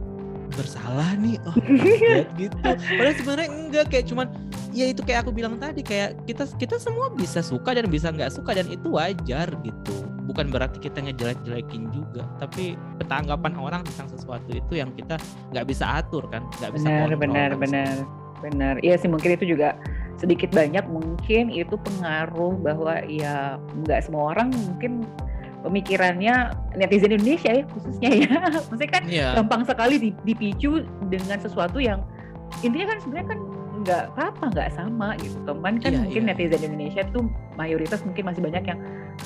[SPEAKER 2] bersalah nih. Oh gitu. Padahal sebenarnya enggak kayak cuman ya itu kayak aku bilang tadi kayak kita kita semua bisa suka dan bisa nggak suka dan itu wajar gitu. Bukan berarti kita ngejelek-jelekin juga tapi petanggapan orang tentang sesuatu itu yang kita nggak bisa atur kan nggak bisa
[SPEAKER 1] benar benar kan. benar. Benar. Iya sih mungkin itu juga sedikit banyak mungkin itu pengaruh bahwa ya nggak semua orang mungkin pemikirannya netizen Indonesia ya khususnya ya maksudnya kan yeah. gampang sekali dipicu dengan sesuatu yang intinya kan sebenarnya kan nggak apa-apa nggak sama gitu teman kan yeah, mungkin yeah. netizen Indonesia tuh mayoritas mungkin masih banyak yang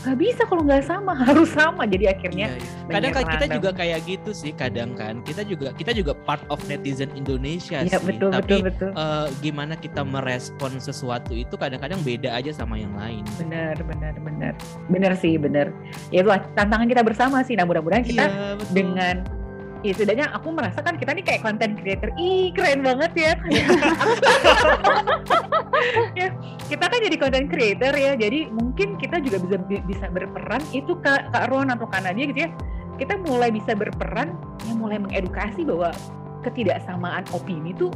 [SPEAKER 1] nggak bisa kalau nggak sama harus sama. Jadi akhirnya yeah,
[SPEAKER 2] yeah. kadang kan kita juga kayak gitu sih kadang kan. Kita juga kita juga part of netizen Indonesia yeah, sih. betul, tapi betul, betul. Uh, gimana kita merespon sesuatu itu kadang-kadang beda aja sama yang lain.
[SPEAKER 1] Benar benar benar. Benar sih benar. Ya itu tantangan kita bersama sih. Nah mudah-mudahan kita yeah, dengan ya setidaknya aku merasakan kita nih kayak content creator. Ih keren banget ya. Ya kita kan jadi content creator ya. Jadi mungkin kita juga bisa bisa berperan. Itu kak kak Ron atau kak Nadia gitu ya. Kita mulai bisa berperan yang mulai mengedukasi bahwa ketidaksamaan opini tuh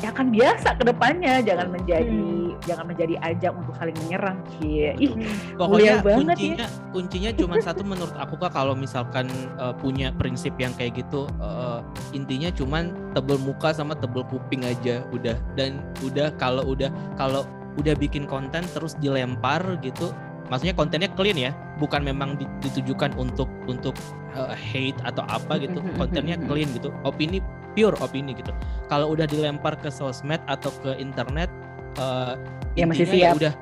[SPEAKER 1] ya akan biasa ke depannya jangan menjadi hmm. jangan menjadi ajang untuk saling menyerang cie ih
[SPEAKER 2] pokoknya banget kuncinya ya. kuncinya cuma satu menurut aku kak kalau misalkan uh, punya prinsip yang kayak gitu uh, intinya cuma tebel muka sama tebel kuping aja udah dan udah kalau udah kalau udah bikin konten terus dilempar gitu maksudnya kontennya clean ya bukan memang ditujukan untuk untuk uh, hate atau apa gitu. Kontennya clean gitu opini pure opini gitu. Kalau udah dilempar ke sosmed atau ke internet uh,
[SPEAKER 1] ya masih ya siap.
[SPEAKER 2] ya udah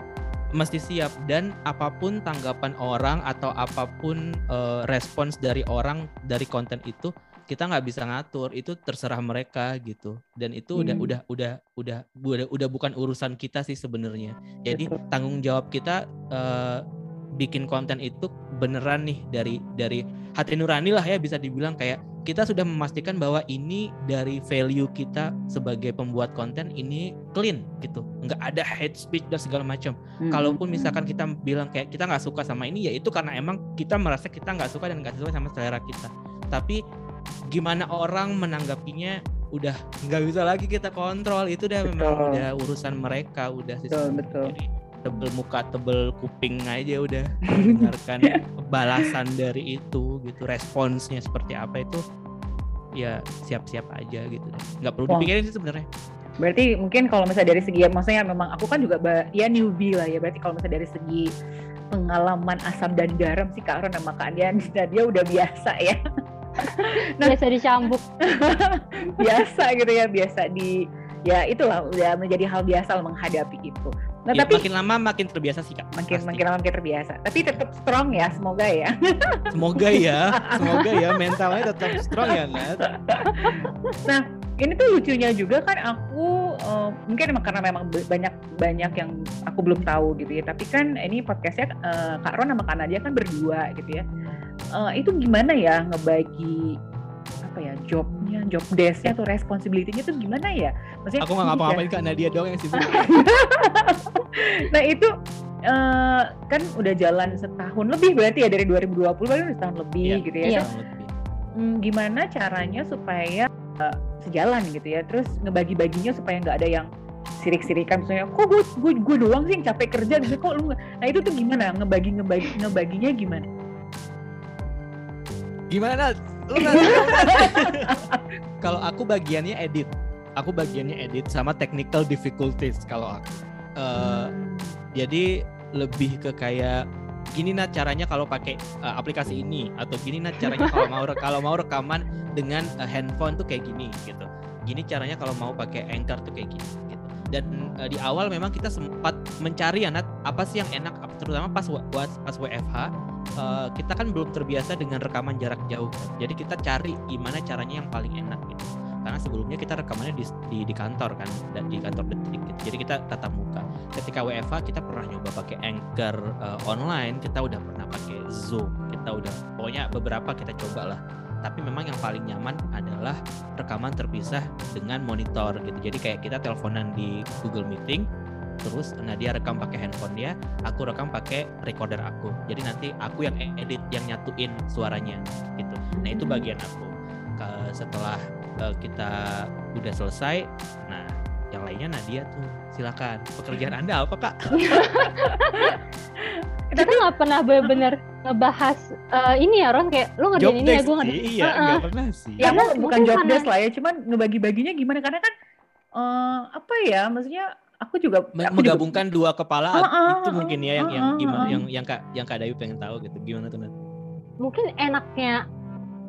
[SPEAKER 2] mesti siap. Dan apa pun tanggapan orang atau apa pun uh, respons dari orang dari konten itu kita nggak bisa ngatur itu terserah mereka gitu dan itu hmm. udah udah udah udah udah udah bukan urusan kita sih sebenarnya jadi Betul. tanggung jawab kita uh, bikin konten itu beneran nih dari dari hati nurani lah ya bisa dibilang kayak kita sudah memastikan bahwa ini dari value kita sebagai pembuat konten ini clean gitu nggak ada hate speech dan segala macam hmm. kalaupun misalkan kita bilang kayak kita nggak suka sama ini ya itu karena emang kita merasa kita nggak suka dan nggak sesuai sama selera kita tapi gimana orang menanggapinya udah nggak bisa lagi kita kontrol. Itu udah betul. memang udah urusan mereka udah
[SPEAKER 1] betul, betul. jadi
[SPEAKER 2] tebel muka tebel kuping aja udah mendengarkan balasan dari itu gitu responsnya seperti apa itu ya siap-siap aja gitu deh. Nggak perlu dipikirin sih sebenarnya.
[SPEAKER 1] Berarti mungkin kalau misalnya dari segi maksudnya memang aku kan juga ya newbie lah ya. Berarti kalau misalnya dari segi pengalaman asam dan garam sih Kak Ron sama Kak Dian dia udah biasa ya
[SPEAKER 3] nah, biasa dicambuk
[SPEAKER 1] biasa gitu ya biasa di ya itulah udah menjadi hal biasa menghadapi itu
[SPEAKER 2] Nah, ya, tapi makin lama makin terbiasa sih kak.
[SPEAKER 1] Makin pasti. makin lama makin terbiasa. Tapi tetap strong ya, semoga ya.
[SPEAKER 2] semoga ya, semoga ya mentalnya tetap strong ya Nat.
[SPEAKER 1] Nah, ini tuh lucunya juga kan aku uh, mungkin emang karena memang banyak banyak yang aku belum tahu gitu ya. Tapi kan ini podcastnya uh, Kak Ron sama Kak Nadia kan berdua gitu ya. Uh, itu gimana ya ngebagi apa ya jobnya, job desknya atau responsibility-nya tuh gimana ya?
[SPEAKER 2] Maksudnya aku nggak ngapa-ngapain kak Nadia doang yang sibuk.
[SPEAKER 1] nah itu uh, kan udah jalan setahun lebih berarti ya dari 2020 berarti udah setahun lebih iya, gitu ya. Iya. Hmm, gimana caranya supaya uh, sejalan gitu ya? Terus ngebagi-baginya supaya nggak ada yang sirik-sirikan misalnya kok gue gue gue doang sih yang capek kerja gitu kok lu nah itu tuh gimana ngebagi ngebagi ngebaginya gimana
[SPEAKER 2] gimana? Kalau aku bagiannya edit. Aku bagiannya edit sama technical difficulties kalau aku. Uh, jadi lebih ke kayak gini nah caranya kalau pakai uh, aplikasi ini. Atau gini nah caranya kalau mau kalau mau rekaman dengan uh, handphone tuh kayak gini gitu. Gini caranya kalau mau pakai anchor tuh kayak gini dan uh, di awal memang kita sempat mencari ya Nat apa sih yang enak terutama pas pas WFH uh, kita kan belum terbiasa dengan rekaman jarak jauh jadi kita cari gimana caranya yang paling enak gitu. Karena sebelumnya kita rekamannya di, di, di kantor kan dan di kantor detik gitu. jadi kita tatap muka. Ketika WFH kita pernah nyoba pakai anchor uh, online kita udah pernah pakai zoom kita udah pokoknya beberapa kita coba lah tapi memang yang paling nyaman adalah rekaman terpisah dengan monitor gitu. Jadi kayak kita teleponan di Google Meeting terus nah dia rekam pakai handphone dia aku rekam pakai recorder aku. Jadi nanti aku yang edit yang nyatuin suaranya gitu. Nah itu bagian aku. Setelah uh, kita udah selesai nah yang lainnya Nadia tuh silakan. Pekerjaan anda apa kak?
[SPEAKER 3] Kita nggak pernah benar-benar ngebahas uh, ini ya Ron kayak lu ngerjain ini ya gue
[SPEAKER 2] ngerjain iya uh -uh. pernah sih.
[SPEAKER 1] Ya bukan job desk lah ya cuman ngebagi-baginya gimana? Karena kan uh, apa ya maksudnya aku juga
[SPEAKER 2] aku menggabungkan juga, dua kepala uh, uh, itu mungkin ya yang uh, uh, yang gimana yang yang kak yang kak Dayu pengen tahu gitu gimana tuh nanti
[SPEAKER 3] mungkin enaknya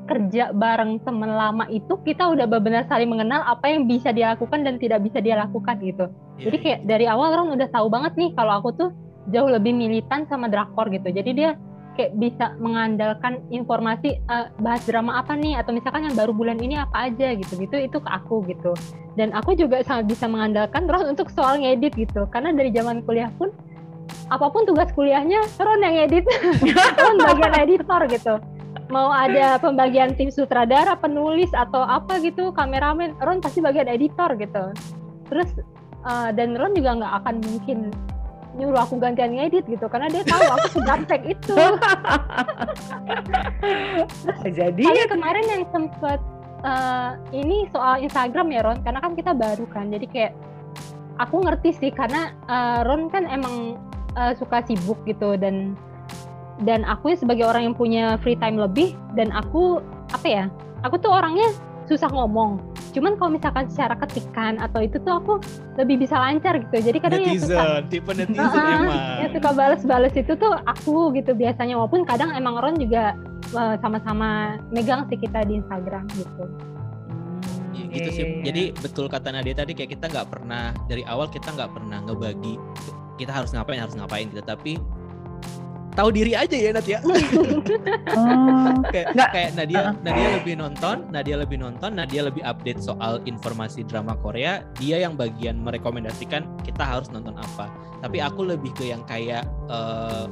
[SPEAKER 3] kerja bareng teman lama itu kita udah benar-benar saling mengenal apa yang bisa dia lakukan dan tidak bisa dia lakukan gitu. Yeah, jadi iya. kayak yeah. dari awal orang udah tahu banget nih kalau aku tuh jauh lebih militan sama drakor gitu. Jadi dia kayak bisa mengandalkan informasi uh, bahas drama apa nih atau misalkan yang baru bulan ini apa aja gitu. Gitu itu ke aku gitu. Dan aku juga sangat bisa mengandalkan Ron untuk soal ngedit gitu. Karena dari zaman kuliah pun apa pun tugas kuliahnya Ron yang edit Ron bagian editor gitu mau ada pembagian tim sutradara penulis atau apa gitu kameramen Ron pasti bagian editor gitu. Terus uh, dan Ron juga nggak akan mungkin nyuruh aku gantian ngedit gitu karena dia tahu aku segaptek itu.
[SPEAKER 1] Jadi.
[SPEAKER 3] Ya kemarin yang sempet uh, ini soal Instagram ya Ron, karena kan kita baru kan, jadi kayak aku ngerti sih karena uh, Ron kan emang uh, suka sibuk gitu dan dan aku ya sebagai orang yang punya free time lebih dan aku apa ya, aku tuh orangnya susah ngomong. Cuman kalau misalkan secara ketikan atau itu tuh aku lebih bisa lancar gitu. Jadi kadang
[SPEAKER 2] netizen,
[SPEAKER 3] yang suka,
[SPEAKER 2] tipe netizen uh, emang.
[SPEAKER 3] Yang suka balas-balas itu tuh aku gitu biasanya. Walaupun kadang emang Ron juga sama sama-sama megang sih kita di Instagram gitu.
[SPEAKER 2] Ya, gitu sih. Jadi betul kata Nadia tadi kayak kita nggak pernah dari awal kita nggak pernah ngebagi kita harus ngapain harus ngapain gitu. Tapi tahu diri aja ya Nadia. oh. kayak, Nggak. kayak Nadia, uh. Nadia lebih nonton, Nadia lebih nonton, Nadia lebih update soal informasi drama Korea. Dia yang bagian merekomendasikan kita harus nonton apa. Tapi aku lebih ke yang kayak uh,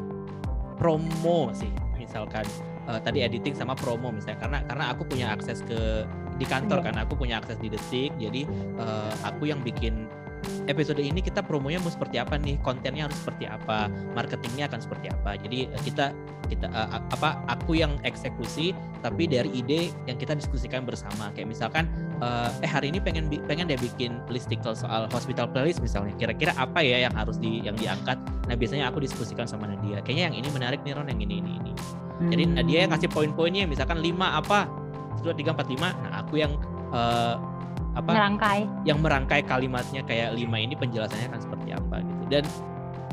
[SPEAKER 2] promo sih, misalkan uh, tadi editing sama promo misalnya. Karena karena aku punya akses ke di kantor yeah. kan, aku punya akses di detik. Jadi uh, aku yang bikin episode ini kita promonya mau seperti apa nih? Kontennya harus seperti apa? Marketingnya akan seperti apa? Jadi eh, kita kita uh, apa aku yang eksekusi tapi dari ide yang kita diskusikan bersama. Kayak misalkan uh, eh hari ini pengen pengen dia bikin listicle soal hospital playlist misalnya. Kira-kira apa ya yang harus di yang diangkat? Nah biasanya aku diskusikan sama Nadia. Kayaknya yang ini menarik nih Ron yang ini ini ini. Hmm. jadi Nadia yang ngasih poin-poinnya misalkan lima apa? Dua tiga empat lima. Nah aku yang uh, apa?
[SPEAKER 3] Merangkai.
[SPEAKER 2] Yang merangkai kalimatnya kayak lima ini penjelasannya akan seperti apa gitu. Dan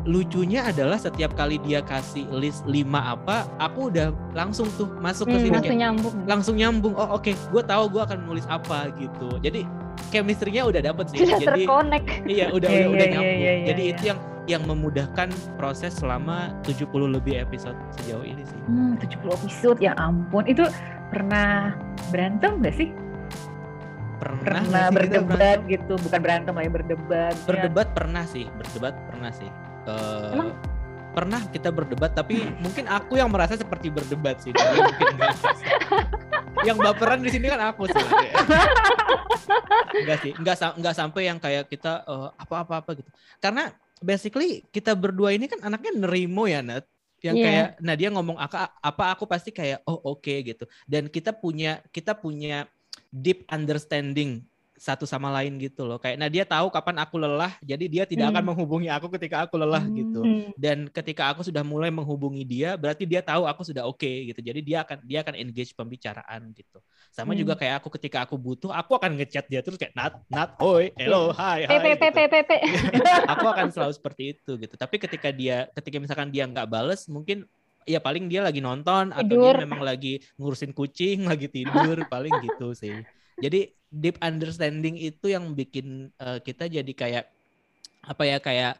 [SPEAKER 2] lucunya adalah setiap kali dia kasih list lima apa aku udah langsung tuh masuk ke hmm, sini
[SPEAKER 3] langsung kayak, nyambung.
[SPEAKER 2] langsung nyambung. Oh oke okay, gue tahu gue akan nulis apa gitu. Jadi chemistry-nya udah dapet sih.
[SPEAKER 3] Sudah
[SPEAKER 2] jadi
[SPEAKER 3] terkonek.
[SPEAKER 2] Iya udah yeah, udah, yeah, udah nyambung. yeah, yeah, jadi itu yang yang memudahkan proses selama 70 lebih episode sejauh ini sih.
[SPEAKER 1] Hmm, 70 episode ya ampun. Itu pernah berantem gak sih?
[SPEAKER 2] Pernah,
[SPEAKER 1] pernah berdebat gitu bukan berantem ya berdebat.
[SPEAKER 2] Berdebat ya. pernah sih berdebat pernah sih. Uh, Emang? pernah kita berdebat tapi mungkin aku yang merasa seperti berdebat sih. Mungkin yang baperan di sini kan aku sih. Enggak sih enggak enggak sampai yang kayak kita uh, apa-apa apa gitu. Karena basically kita berdua ini kan anaknya nerimo ya Nat. Yang yeah. kayak nah dia ngomong apa apa aku pasti kayak oh oke okay, gitu. Dan kita punya kita punya deep understanding satu sama lain gitu loh. Kayak nah dia tahu kapan aku lelah, jadi dia tidak hmm. akan menghubungi aku ketika aku lelah hmm. gitu. Dan ketika aku sudah mulai menghubungi dia, berarti dia tahu aku sudah oke okay, gitu. Jadi dia akan dia akan engage pembicaraan gitu. Sama hmm. juga kayak aku ketika aku butuh, aku akan ngechat dia terus kayak nat nat oi hello hi hi.
[SPEAKER 3] Gitu.
[SPEAKER 2] aku akan selalu seperti itu gitu. Tapi ketika dia ketika misalkan dia nggak bales, mungkin ya paling dia lagi nonton tidur. atau dia memang lagi ngurusin kucing, lagi tidur, paling gitu sih. Jadi deep understanding itu yang bikin uh, kita jadi kayak apa ya kayak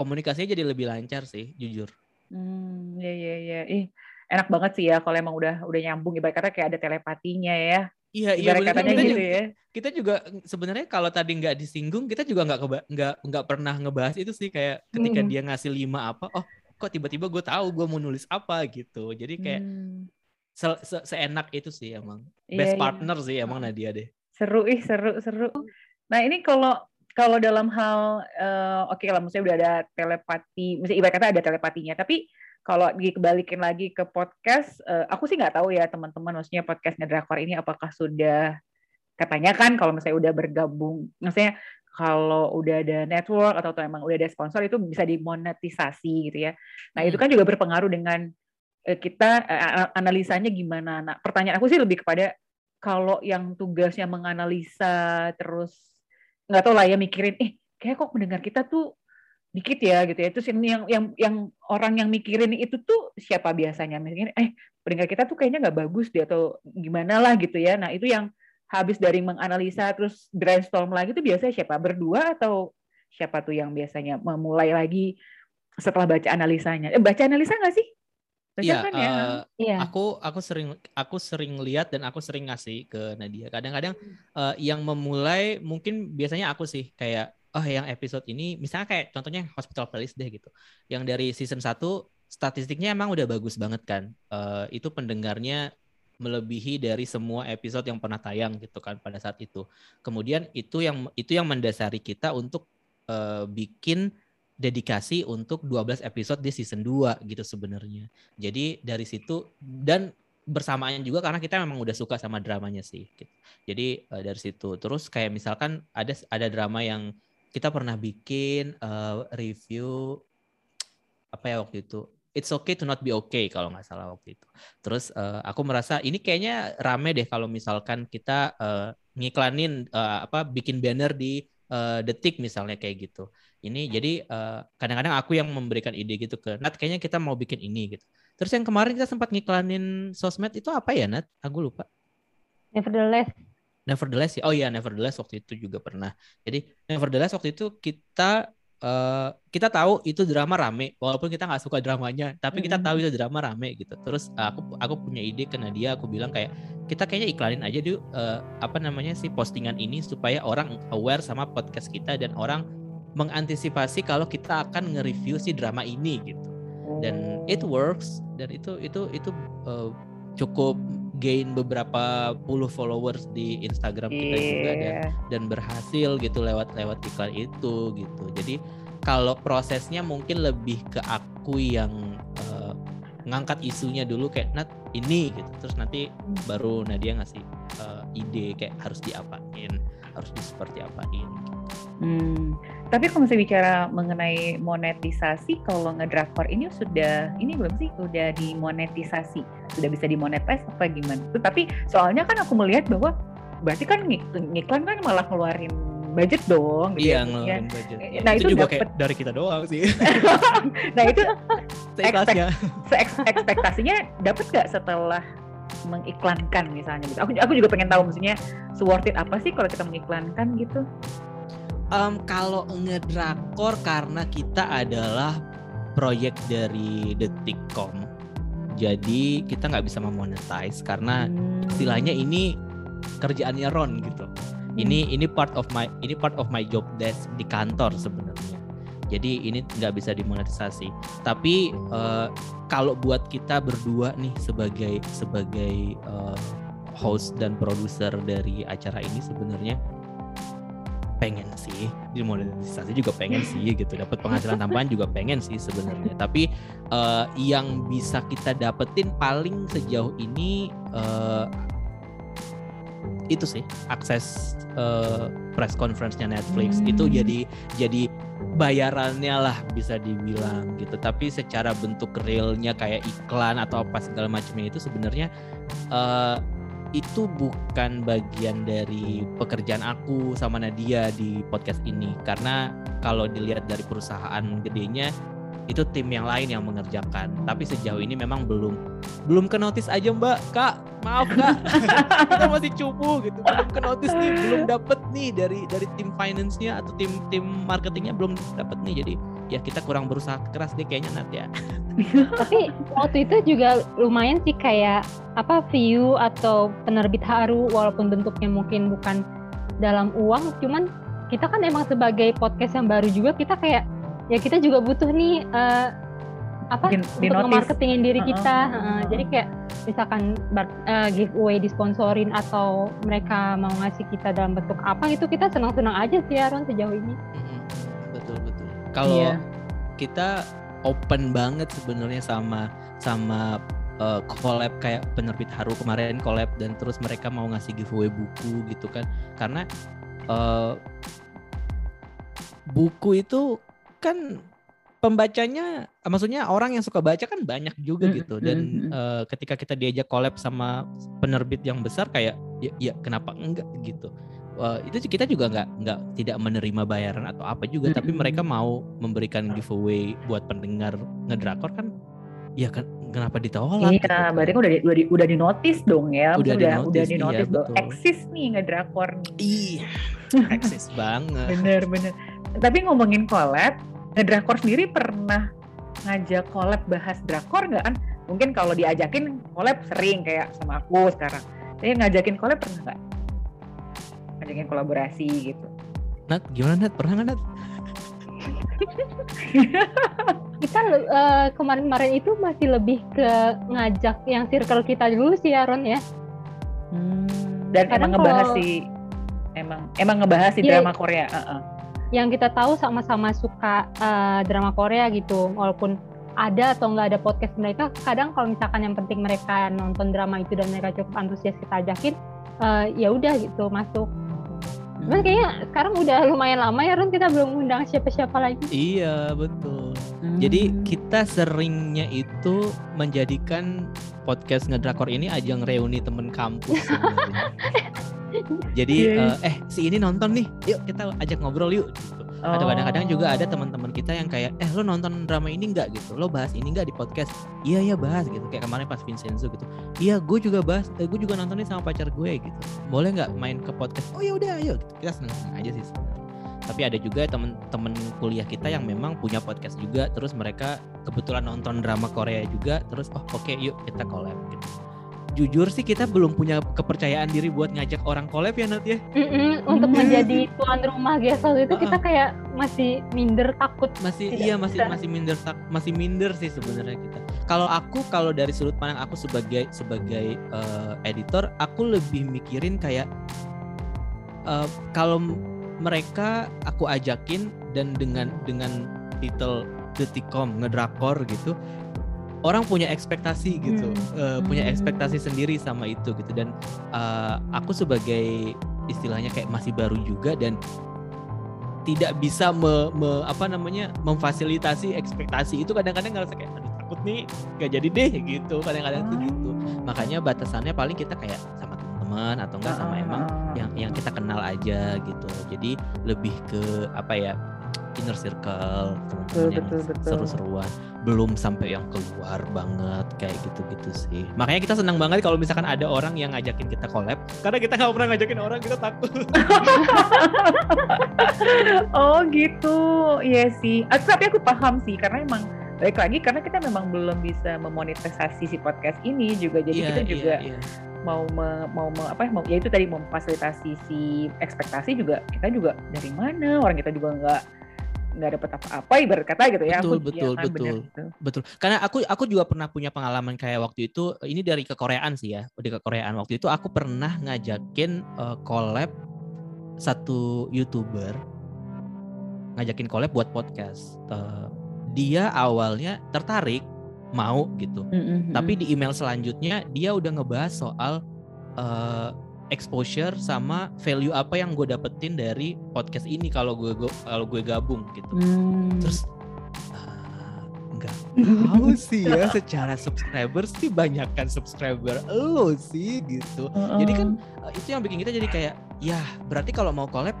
[SPEAKER 2] komunikasinya jadi lebih lancar sih, jujur.
[SPEAKER 1] Hmm, ya ya ya. Ih, enak banget sih ya kalau emang udah udah nyambung ibarat kata kayak ada telepatinya ya.
[SPEAKER 2] Iya iya kita gitu juga, ya. Kita juga sebenarnya kalau tadi nggak disinggung kita juga nggak nggak nggak pernah ngebahas itu sih kayak ketika hmm. dia ngasih lima apa oh kok tiba-tiba gue tahu gue mau nulis apa gitu. Jadi kayak hmm. se -se seenak itu sih emang. Iya, best iya, partner iya. sih emang Nadia deh.
[SPEAKER 1] Seru ih seru seru. Nah ini kalau kalau dalam hal uh, oke okay, lah maksudnya udah ada telepati misalnya ibarat kata ada telepatinya. Tapi kalau dikebalikin lagi ke podcast uh, aku sih nggak tahu ya teman-teman maksudnya podcastnya drakor ini apakah sudah katanya kan kalau misalnya udah bergabung maksudnya kalau udah ada network atau, atau emang udah ada sponsor itu bisa dimonetisasi gitu ya. Nah, hmm. itu kan juga berpengaruh dengan uh, kita uh, analisanya gimana. Nah, pertanyaan aku sih lebih kepada kalau yang tugasnya menganalisa terus nggak tahu lah ya mikirin eh kayak kok mendengar kita tuh dikit ya gitu ya. Terus yang yang yang, yang orang yang mikirin itu tuh siapa biasanya? Misalnya eh pendengar kita tuh kayaknya nggak bagus dia atau gimana lah gitu ya. Nah, itu yang habis dari menganalisa terus brainstorm lagi itu biasanya siapa berdua atau siapa tuh yang biasanya memulai lagi setelah baca analisanya eh, baca analisa nggak sih
[SPEAKER 2] Iya, kan ya? Uh, aku aku sering aku sering lihat dan aku sering ngasih ke Nadia. Kadang-kadang uh, yang memulai mungkin biasanya aku sih kayak oh yang episode ini misalnya kayak contohnya Hospital Playlist deh gitu. Yang dari season 1 statistiknya emang udah bagus banget kan. Uh, itu pendengarnya melebihi dari semua episode yang pernah tayang gitu kan pada saat itu. Kemudian itu yang itu yang mendasari kita untuk uh, bikin dedikasi untuk 12 episode di season 2 gitu sebenarnya. Jadi dari situ dan bersamaan juga karena kita memang udah suka sama dramanya sih. Gitu. Jadi uh, dari situ. Terus kayak misalkan ada ada drama yang kita pernah bikin uh, review apa ya waktu itu It's okay to not be okay kalau nggak salah waktu itu. Terus uh, aku merasa ini kayaknya rame deh kalau misalkan kita uh, ngiklanin uh, apa bikin banner di uh, detik misalnya kayak gitu. Ini jadi kadang-kadang uh, aku yang memberikan ide gitu ke Nat kayaknya kita mau bikin ini gitu. Terus yang kemarin kita sempat ngiklanin sosmed itu apa ya Nat? Aku lupa.
[SPEAKER 3] Nevertheless.
[SPEAKER 2] Nevertheless ya. Oh iya, Nevertheless waktu itu juga pernah. Jadi Nevertheless waktu itu kita uh, kita tahu itu drama rame walaupun kita nggak suka dramanya tapi kita tahu itu drama rame gitu. Terus uh, aku aku punya ide ke Nadia aku bilang kayak kita kayaknya iklanin aja dulu uh, apa namanya sih postingan ini supaya orang aware sama podcast kita dan orang mengantisipasi kalau kita akan nge-review si drama ini gitu. Dan it works dan itu itu itu uh, cukup gain beberapa puluh followers di Instagram kita yeah. juga dan iya. dan berhasil gitu lewat lewat iklan itu gitu. Jadi kalau prosesnya mungkin lebih ke aku yang uh, ngangkat isunya dulu kayak Nat ini gitu. Terus nanti baru Nadia ngasih uh, ide kayak harus diapain, harus di seperti apain gitu.
[SPEAKER 1] Hmm. Tapi kalau misalnya bicara mengenai monetisasi, kalau ngedrakor ini sudah ini belum sih udah dimonetisasi, sudah bisa dimonetis apa gimana? Tapi soalnya kan aku melihat bahwa berarti kan ngiklan kan malah ngeluarin budget dong.
[SPEAKER 2] Gitu iya, ya. ngeluarin budget. Ya, nah itu, itu juga dapet... kayak dari kita doang sih.
[SPEAKER 1] nah itu ekspek, ekspektasinya dapat gak setelah mengiklankan misalnya gitu. Aku aku juga pengen tahu maksudnya worth it apa sih kalau kita mengiklankan gitu
[SPEAKER 2] um, kalau ngedrakor karena kita adalah proyek dari Detikcom jadi kita nggak bisa memonetize karena hmm. istilahnya ini kerjaannya Ron gitu ini hmm. ini part of my ini part of my job desk di kantor sebenarnya jadi ini nggak bisa dimonetisasi tapi uh, kalau buat kita berdua nih sebagai sebagai uh, host dan produser dari acara ini sebenarnya pengen sih. Dimonetisasi juga pengen sih gitu. Dapat penghasilan tambahan juga pengen sih sebenarnya. Tapi uh, yang bisa kita dapetin paling sejauh ini uh, itu sih akses uh, press conference-nya Netflix. Hmm. itu jadi jadi bayarannya lah bisa dibilang gitu. Tapi secara bentuk realnya kayak iklan atau apa segala macamnya itu sebenarnya uh, itu bukan bagian dari pekerjaan aku sama Nadia di podcast ini. Karena kalau dilihat dari perusahaan gedenya itu tim yang lain yang mengerjakan. Tapi sejauh ini memang belum. Belum ke notice aja mbak. Kak maaf kak. Kita masih cupu gitu. Belum ke notice nih. Belum dapet nih dari dari tim finance-nya atau tim tim marketingnya belum dapet nih. Jadi ya kita kurang berusaha keras deh kayaknya nanti ya.
[SPEAKER 3] Tapi waktu itu juga lumayan sih kayak apa view atau penerbit haru walaupun bentuknya mungkin bukan dalam uang cuman kita kan emang sebagai podcast yang baru juga kita kayak ya kita juga butuh nih uh, apa di, untuk marketingin diri kita. Uh, uh, uh, jadi kayak misalkan uh, giveaway disponsorin atau mereka mau ngasih kita dalam bentuk apa itu kita senang-senang aja sih Aaron sejauh ini.
[SPEAKER 2] Betul kalau yeah. kita open banget sebenarnya sama sama uh, collab kayak penerbit Haru kemarin collab dan terus mereka mau ngasih giveaway buku gitu kan. Karena uh, buku itu kan pembacanya maksudnya orang yang suka baca kan banyak juga hmm, gitu. Dan hmm, uh, ketika kita diajak collab sama penerbit yang besar kayak ya, ya kenapa enggak? gitu uh, itu kita juga nggak nggak tidak menerima bayaran atau apa juga, mm -hmm. tapi mereka mau memberikan giveaway buat pendengar ngedrakor kan, ya kan kenapa ditolak?
[SPEAKER 1] Iya, gitu. berarti kan udah di, udah di, udah dong ya, udah udah di notice iya, dong. Eksis nih ngedrakor.
[SPEAKER 2] Iya, eksis banget.
[SPEAKER 1] Bener bener. Tapi ngomongin collab, ngedrakor sendiri pernah ngajak collab bahas drakor nggak kan? Mungkin kalau diajakin collab sering kayak sama aku sekarang. Tapi ngajakin collab pernah nggak? Ngajakin kolaborasi gitu.
[SPEAKER 2] Nat, gimana Nat? Pernah nggak Nat?
[SPEAKER 3] kita uh, kemarin-kemarin itu masih lebih ke ngajak yang circle kita dulu sih Aaron ya.
[SPEAKER 1] Hmm, dan Kadang emang ngebahas kalau, si emang emang ngebahas si iya, drama Korea. Uh -uh.
[SPEAKER 3] Yang kita tahu sama-sama suka uh, drama Korea gitu, walaupun ada atau nggak ada podcast mereka kadang kalau misalkan yang penting mereka nonton drama itu dan mereka cukup antusias kita ajakin uh, ya udah gitu masuk Cuman kayaknya sekarang udah lumayan lama ya Ron kita belum undang siapa-siapa lagi.
[SPEAKER 2] Iya betul. Hmm. Jadi kita seringnya itu menjadikan podcast ngedrakor ini ajang reuni temen kampus Jadi yeah. uh, eh si ini nonton nih, yuk kita ajak ngobrol yuk. Gitu. Oh. Atau kadang-kadang juga ada teman-teman kita yang kayak, eh lo nonton drama ini nggak gitu, lo bahas ini nggak di podcast? Iya iya bahas gitu. Kayak kemarin pas Vincenzo gitu. Iya gue juga bahas, eh, gue juga nonton ini sama pacar gue gitu. Boleh nggak main ke podcast? Oh ya udah ayo. Gitu. Kita seneng-seneng aja sih sebenarnya. Tapi ada juga temen-temen kuliah kita yang memang punya podcast juga, terus mereka kebetulan nonton drama Korea juga, terus oh oke okay, yuk kita collab gitu jujur sih kita belum punya kepercayaan diri buat ngajak orang collab ya Nat ya.
[SPEAKER 3] Mm-mm, untuk menjadi tuan rumah Gesol itu kita kayak masih minder takut.
[SPEAKER 2] Masih iya masih masih minder tak masih minder sih sebenarnya kita. Kalau aku kalau dari sudut pandang aku sebagai sebagai uh, editor, aku lebih mikirin kayak uh, kalau mereka aku ajakin dan dengan dengan titel detikom ngedrakor gitu orang punya ekspektasi gitu, hmm. uh, punya hmm. ekspektasi sendiri sama itu gitu. Dan uh, aku sebagai istilahnya kayak masih baru juga dan tidak bisa me, me, apa namanya memfasilitasi ekspektasi itu kadang-kadang ngerasa kayak aduh takut nih gak jadi deh gitu. Kadang-kadang tuh gitu. Makanya batasannya paling kita kayak sama teman-teman atau enggak sama emang yang yang kita kenal aja gitu. Jadi lebih ke apa ya inner circle teman-teman yang seru-seruan belum sampai yang keluar banget kayak gitu-gitu sih. Makanya kita senang banget kalau misalkan ada orang yang ngajakin kita collab. Karena kita nggak pernah ngajakin orang kita takut.
[SPEAKER 1] Oh gitu. Iya sih. Ah, tapi aku paham sih karena emang baik lagi karena kita memang belum bisa memonetisasi si podcast ini juga. Jadi yeah, kita iya, juga yeah, yeah mau me, mau me, apa ya, mau ya itu tadi memfasilitasi si ekspektasi juga. Kita juga dari mana? Orang kita juga nggak nggak dapat apa-apa ibarat kata gitu ya
[SPEAKER 2] betul aku, betul ya, betul. gitu. betul. Karena aku aku juga pernah punya pengalaman kayak waktu itu ini dari kekoreaan sih ya di kekoreaan. Waktu itu aku pernah ngajakin uh, collab satu youtuber ngajakin collab buat podcast. Uh, dia awalnya tertarik mau gitu. Mm -hmm. tapi di email selanjutnya dia udah ngebahas soal uh, exposure sama value apa yang gue dapetin dari podcast ini kalau gue kalau gue gabung gitu hmm. terus uh, nggak tahu sih ya secara subscriber sih banyakkan subscriber lo sih gitu uh -uh. jadi kan uh, itu yang bikin kita jadi kayak ya berarti kalau mau collab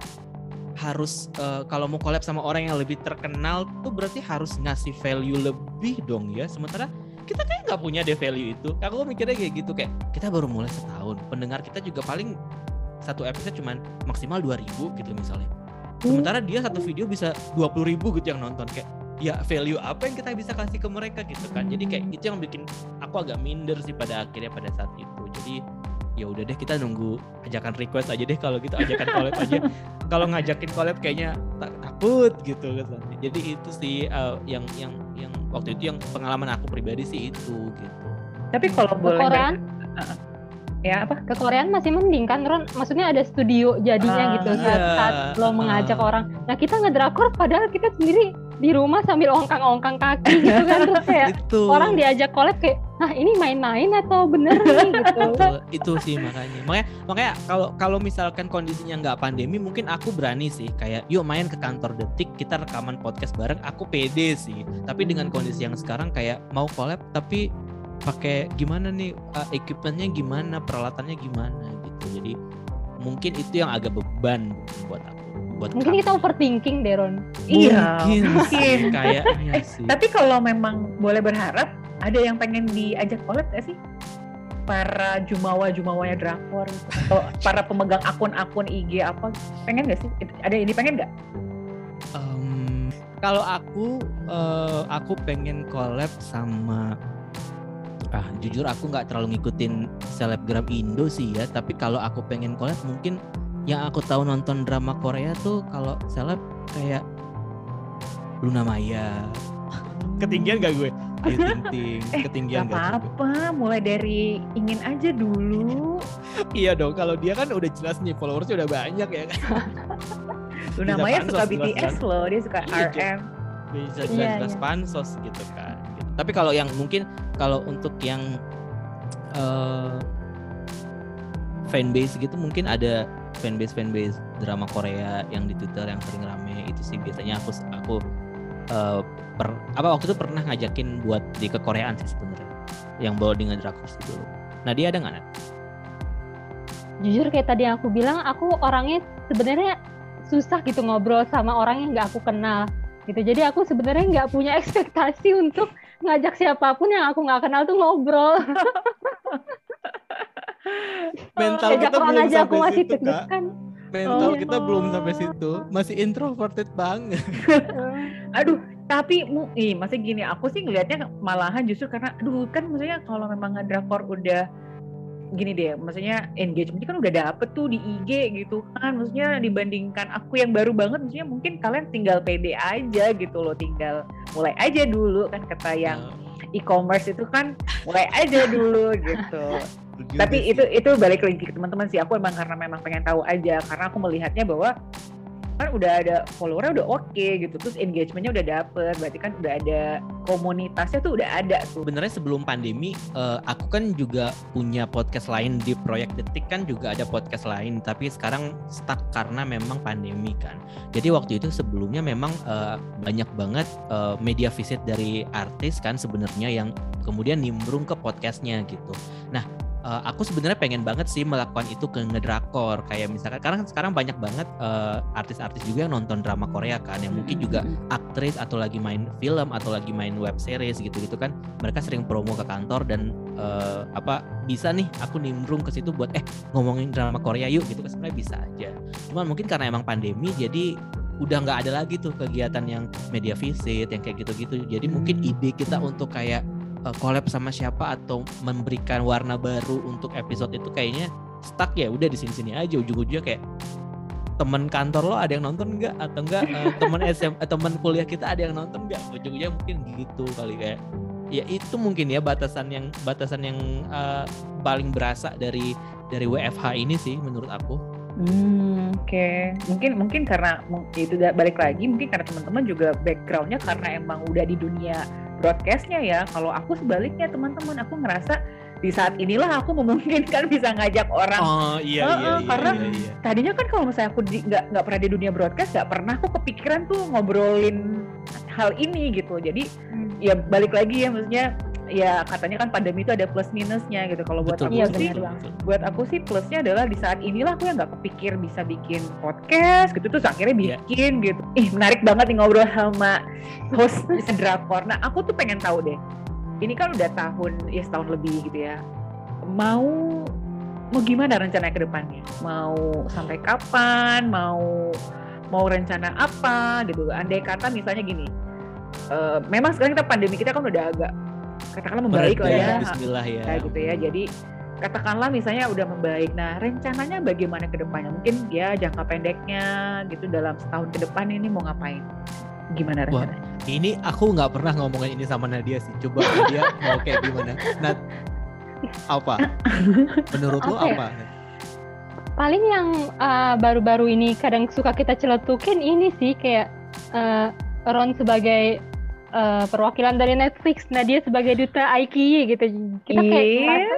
[SPEAKER 2] harus uh, kalau mau collab sama orang yang lebih terkenal tuh berarti harus ngasih value lebih dong ya sementara kita kayak nggak punya deh value itu. Aku mikirnya kayak gitu kayak kita baru mulai setahun. Pendengar kita juga paling satu episode cuman maksimal 2000 gitu misalnya. Sementara dia satu video bisa 20 ribu gitu yang nonton kayak ya value apa yang kita bisa kasih ke mereka? gitu kan. Jadi kayak itu yang bikin aku agak minder sih pada akhirnya pada saat itu. Jadi ya udah deh kita nunggu ajakan request aja deh kalau gitu ajakan collab aja. Kalau ngajakin collab kayaknya tak, takut gitu kan jadi itu sih uh, yang yang yang waktu itu yang pengalaman aku pribadi sih itu gitu.
[SPEAKER 1] Tapi kalau boleh
[SPEAKER 3] Korean? Uh, ya apa? Ke Korean masih mending kan Ron? Maksudnya ada studio jadinya uh, gitu saat, iya. saat lo mengajak uh, orang. Nah kita ngedrakor padahal kita sendiri di rumah sambil ongkang-ongkang kaki gitu kan terus kayak itu. orang diajak collab kayak nah ini main-main atau bener nih gitu?
[SPEAKER 2] Itu sih makanya. Makanya makanya kalau kalau misalkan kondisinya nggak pandemi mungkin aku berani sih. Kayak yuk main ke kantor detik kita rekaman podcast bareng. Aku pede sih. Tapi dengan kondisi yang sekarang kayak mau collab tapi pakai gimana nih uh, equipmentnya gimana peralatannya gimana gitu. Jadi mungkin itu yang agak beban buat aku buat
[SPEAKER 3] mungkin kita overthinking Deron
[SPEAKER 1] iya mungkin. kayaknya eh, sih. tapi kalau memang boleh berharap ada yang pengen diajak collab gak sih? Para jumawa jumawanya drakor atau para pemegang akun-akun IG apa? Pengen gak sih? Ada ini pengen gak
[SPEAKER 2] um, kalau aku uh, aku pengen collab sama ah jujur aku nggak terlalu ngikutin selebgram Indo sih ya tapi kalau aku pengen collab mungkin yang aku tahu nonton drama Korea tuh kalau seleb kayak Luna Maya. Ketinggian gak gue? Ayu Ting Ting,
[SPEAKER 1] eh, ketinggian gak apa-apa, mulai dari ingin aja dulu.
[SPEAKER 2] iya dong, kalau dia kan udah jelas nih followersnya udah banyak ya kan.
[SPEAKER 1] Luna Maya suka BTS loh, dia suka iya, RM.
[SPEAKER 2] Bisa jelas-jelas iya, iya. pansos gitu kan. Gitu. tapi kalau yang mungkin kalau untuk yang uh, fanbase gitu mungkin ada fanbase fanbase drama Korea yang di Twitter yang sering rame itu sih biasanya aku aku uh, per, apa waktu itu pernah ngajakin buat di kekoreaan sih sebenarnya yang bawa dengan drakor dulu. Nah dia ada nggak Nat?
[SPEAKER 3] Jujur kayak tadi yang aku bilang, aku orangnya sebenarnya susah gitu ngobrol sama orang yang nggak aku kenal gitu. Jadi aku sebenarnya nggak punya ekspektasi untuk ngajak siapa pun yang aku nggak kenal tuh ngobrol.
[SPEAKER 2] Mental kita belum aja
[SPEAKER 3] aku masih situ, kan.
[SPEAKER 2] Mental oh, kita belum sampai situ, masih introverted banget.
[SPEAKER 1] Aduh, tapi ih, masih gini, aku sih ngelihatnya malahan justru karena, aduh kan maksudnya kalau memang drakor udah gini deh, maksudnya engagement kan udah dapet tuh di IG gitu kan, maksudnya dibandingkan aku yang baru banget, maksudnya mungkin kalian tinggal pede aja gitu loh, tinggal mulai aja dulu kan kata yang e-commerce itu kan mulai aja dulu gitu. Tapi itu itu balik lagi ke teman-teman sih, aku emang karena memang pengen tahu aja, karena aku melihatnya bahwa kan udah ada followernya udah oke okay, gitu. Terus engagementnya udah dapet. Berarti kan udah ada komunitasnya tuh udah ada tuh.
[SPEAKER 2] Sebenarnya sebelum pandemi uh, aku kan juga punya podcast lain di proyek detik kan juga ada podcast lain. Tapi sekarang stuck karena memang pandemi kan. Jadi waktu itu sebelumnya memang uh, banyak banget uh, media visit dari artis kan sebenarnya yang kemudian nimbrung ke podcastnya gitu. Nah uh, aku sebenarnya pengen banget sih melakukan itu ke ngedrakor. Kayak misalkan karena sekarang banyak banget uh, artis-artis juga yang nonton drama Korea kan yang mungkin juga aktris atau lagi main film atau lagi main web series gitu-gitu kan mereka sering promo ke kantor dan uh, apa bisa nih aku nimbrung ke situ buat eh ngomongin drama Korea yuk gitu kan sebenarnya bisa aja. Cuman mungkin karena emang pandemi jadi udah nggak ada lagi tuh kegiatan yang media visit yang kayak gitu-gitu. Jadi mungkin ide kita untuk kayak uh, collab sama siapa atau memberikan warna baru untuk episode itu kayaknya stuck ya udah di sini-sini aja ujung-ujungnya kayak teman kantor lo ada yang nonton nggak atau enggak uh, teman SM uh, teman kuliah kita ada yang nonton nggak ujung-ujungnya mungkin gitu kali kayak ya itu mungkin ya batasan yang batasan yang uh, paling berasa dari dari WFH ini sih menurut aku.
[SPEAKER 1] Hmm, oke. Okay. Mungkin mungkin karena itu balik lagi mungkin karena teman-teman juga backgroundnya karena emang udah di dunia broadcastnya ya. Kalau aku sebaliknya teman-teman, aku ngerasa di saat inilah aku memungkinkan bisa ngajak orang.
[SPEAKER 2] Oh iya uh, iya, iya
[SPEAKER 1] Karena
[SPEAKER 2] iya, iya.
[SPEAKER 1] tadinya kan kalau misalnya aku nggak nggak pernah di dunia broadcast, nggak pernah aku kepikiran tuh ngobrolin hal ini gitu. Jadi hmm. ya balik lagi ya maksudnya ya katanya kan pandemi itu ada plus minusnya gitu. Kalau buat aku iya, sih, buat aku sih plusnya adalah di saat inilah aku yang nggak kepikir bisa bikin podcast gitu terus akhirnya iya. bikin yeah. gitu. Ih menarik banget nih ngobrol sama host drakor. Nah aku tuh pengen tahu deh. Ini kan udah tahun ya setahun lebih gitu ya. Mau mau gimana rencana ke depannya? Mau sampai kapan? Mau mau rencana apa gitu? Andai kata misalnya gini. Uh, memang sekarang kita pandemi kita kan udah agak katakanlah membaik lah ya.
[SPEAKER 2] Bismillah ya.
[SPEAKER 1] Kayak gitu ya. Jadi katakanlah misalnya udah membaik. Nah, rencananya bagaimana ke depannya? Mungkin ya jangka pendeknya gitu dalam setahun ke depan ini mau ngapain? Gimana rencananya?
[SPEAKER 2] Wah, ini aku nggak pernah ngomongin ini sama Nadia sih. Coba Nadia mau kayak gimana? Nah, apa? Menurut lo ya? apa?
[SPEAKER 3] Paling yang uh, baru-baru uh, ini kadang suka kita celetukin ini sih kayak uh, Ron sebagai uh, perwakilan dari Netflix. Nah dia sebagai duta IKI gitu. Kita kayak yeah. ngerasa,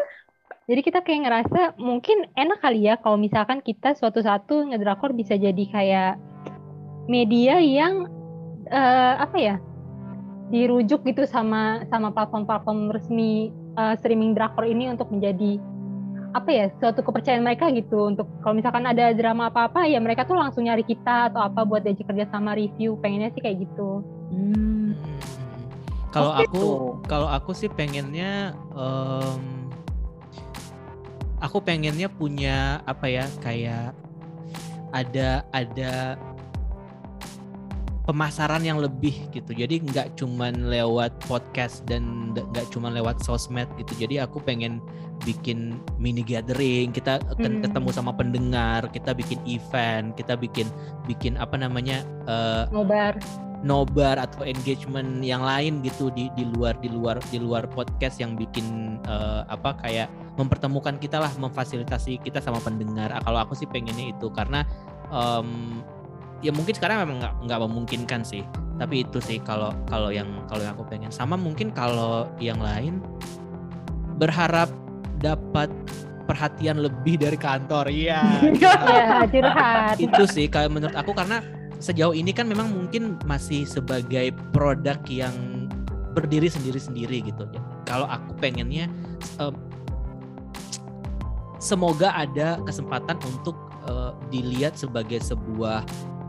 [SPEAKER 3] jadi kita kayak ngerasa mungkin enak kali ya kalau misalkan kita suatu satu ngedrakor bisa jadi kayak media yang uh, apa ya dirujuk gitu sama sama platform-platform resmi uh, streaming drakor ini untuk menjadi apa ya suatu kepercayaan mereka gitu untuk kalau misalkan ada drama apa-apa ya mereka tuh langsung nyari kita atau apa buat diajak kerja sama review pengennya sih kayak gitu.
[SPEAKER 2] Hmm. Kalau aku kalau aku sih pengennya um, aku pengennya punya apa ya kayak ada ada pemasaran yang lebih gitu. Jadi nggak cuman lewat podcast dan nggak cuman lewat sosmed gitu. Jadi aku pengen bikin mini gathering, kita hmm. ketemu sama pendengar, kita bikin event, kita bikin bikin apa namanya
[SPEAKER 3] uh, nobar
[SPEAKER 2] nobar atau engagement yang lain gitu di di luar di luar di luar podcast yang bikin uh, apa kayak mempertemukan kita lah memfasilitasi kita sama pendengar. Kalau aku sih pengennya itu karena um, ya mungkin sekarang memang nggak nggak memungkinkan sih. Tapi itu sih kalau kalau yang kalau yang aku pengen. Sama mungkin kalau yang lain berharap dapat perhatian lebih dari kantor. Iya
[SPEAKER 3] ya curhat.
[SPEAKER 2] Itu sih kayak menurut aku karena sejauh ini kan memang mungkin masih sebagai produk yang berdiri sendiri-sendiri gitu. Ya. Kalau aku pengennya um, semoga ada kesempatan untuk uh, dilihat sebagai sebuah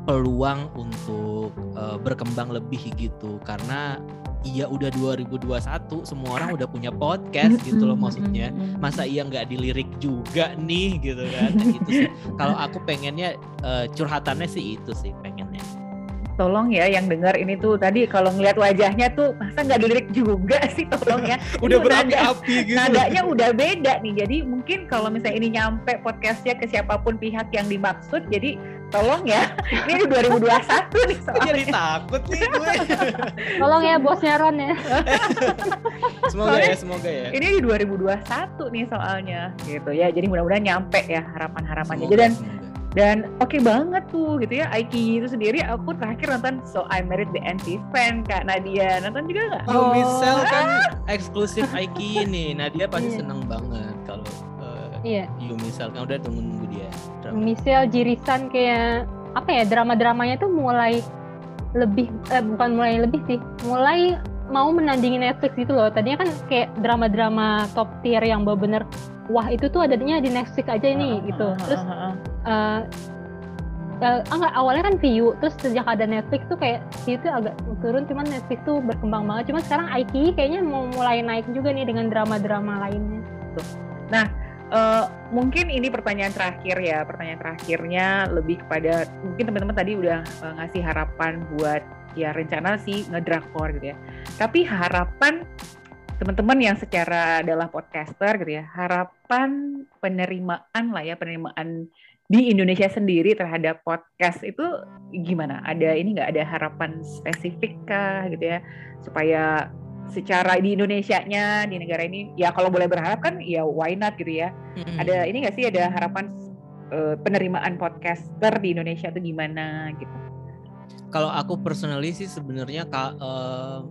[SPEAKER 2] peluang untuk uh, berkembang lebih gitu. Karena iya udah 2021 semua orang udah punya podcast gitu loh maksudnya. masa iya nggak dilirik juga nih gitu kan? Nah, gitu sih. Kalau aku pengennya uh, curhatannya sih itu sih pengennya.
[SPEAKER 1] Tolong ya yang dengar ini tuh tadi kalau ngeliat wajahnya tuh masa nggak dilirik juga sih? Tolong ya.
[SPEAKER 2] Udah berapi-api gitu.
[SPEAKER 1] nadanya udah beda nih. Jadi mungkin kalau misalnya ini nyampe podcastnya ke siapa pun pihak yang dimaksud jadi tolong ya. Ini di 2021 nih soalnya.
[SPEAKER 2] Jadi takut nih gue.
[SPEAKER 3] Tolong ya bosnya Ron ya.
[SPEAKER 2] Semoga ya semoga ya.
[SPEAKER 1] ini di 2021 nih soalnya. Gitu ya jadi mudah-mudahan nyampe ya harapan-harapannya. Dan semoga. dan oke okay banget tuh gitu ya. Aiki itu sendiri aku terakhir nonton So I Married the Anti Fan Kak Nadia. Nonton juga nggak?
[SPEAKER 2] Oh, Michelle kan eksklusif Aiki ini. Nadia pasti yeah. seneng banget kalau
[SPEAKER 3] iya.
[SPEAKER 2] You Michelle kan udah tunggu nunggu dia
[SPEAKER 3] drama. Michelle Jirisan kayak apa ya drama-dramanya tuh mulai lebih eh, bukan mulai lebih sih mulai mau menandingi Netflix gitu loh. Tadinya kan kayak drama-drama top tier yang bener-bener wah itu tuh adanya di Netflix aja ini uh, gitu. terus uh, uh, enggak awalnya kan view terus sejak ada Netflix tuh kayak itu agak turun cuman Netflix tuh berkembang banget. Cuman sekarang IQ kayaknya mau mulai naik juga nih dengan drama-drama lainnya.
[SPEAKER 1] Nah uh, mungkin ini pertanyaan terakhir ya pertanyaan terakhirnya lebih kepada mungkin teman-teman tadi udah uh, ngasih harapan buat ya rencana sih ngedrakor gitu ya. Tapi harapan teman-teman yang secara adalah podcaster gitu ya, harapan penerimaan lah ya, penerimaan di Indonesia sendiri terhadap podcast itu gimana? Ada ini nggak? Ada harapan spesifik kah gitu ya, supaya secara di Indonesia-nya di negara ini ya kalau boleh berharap kan ya why not gitu ya. Mm-hmm. Ada ini nggak sih ada harapan uh, penerimaan podcaster di Indonesia itu gimana gitu?
[SPEAKER 2] Kalau aku personally sih sebenarnya uh,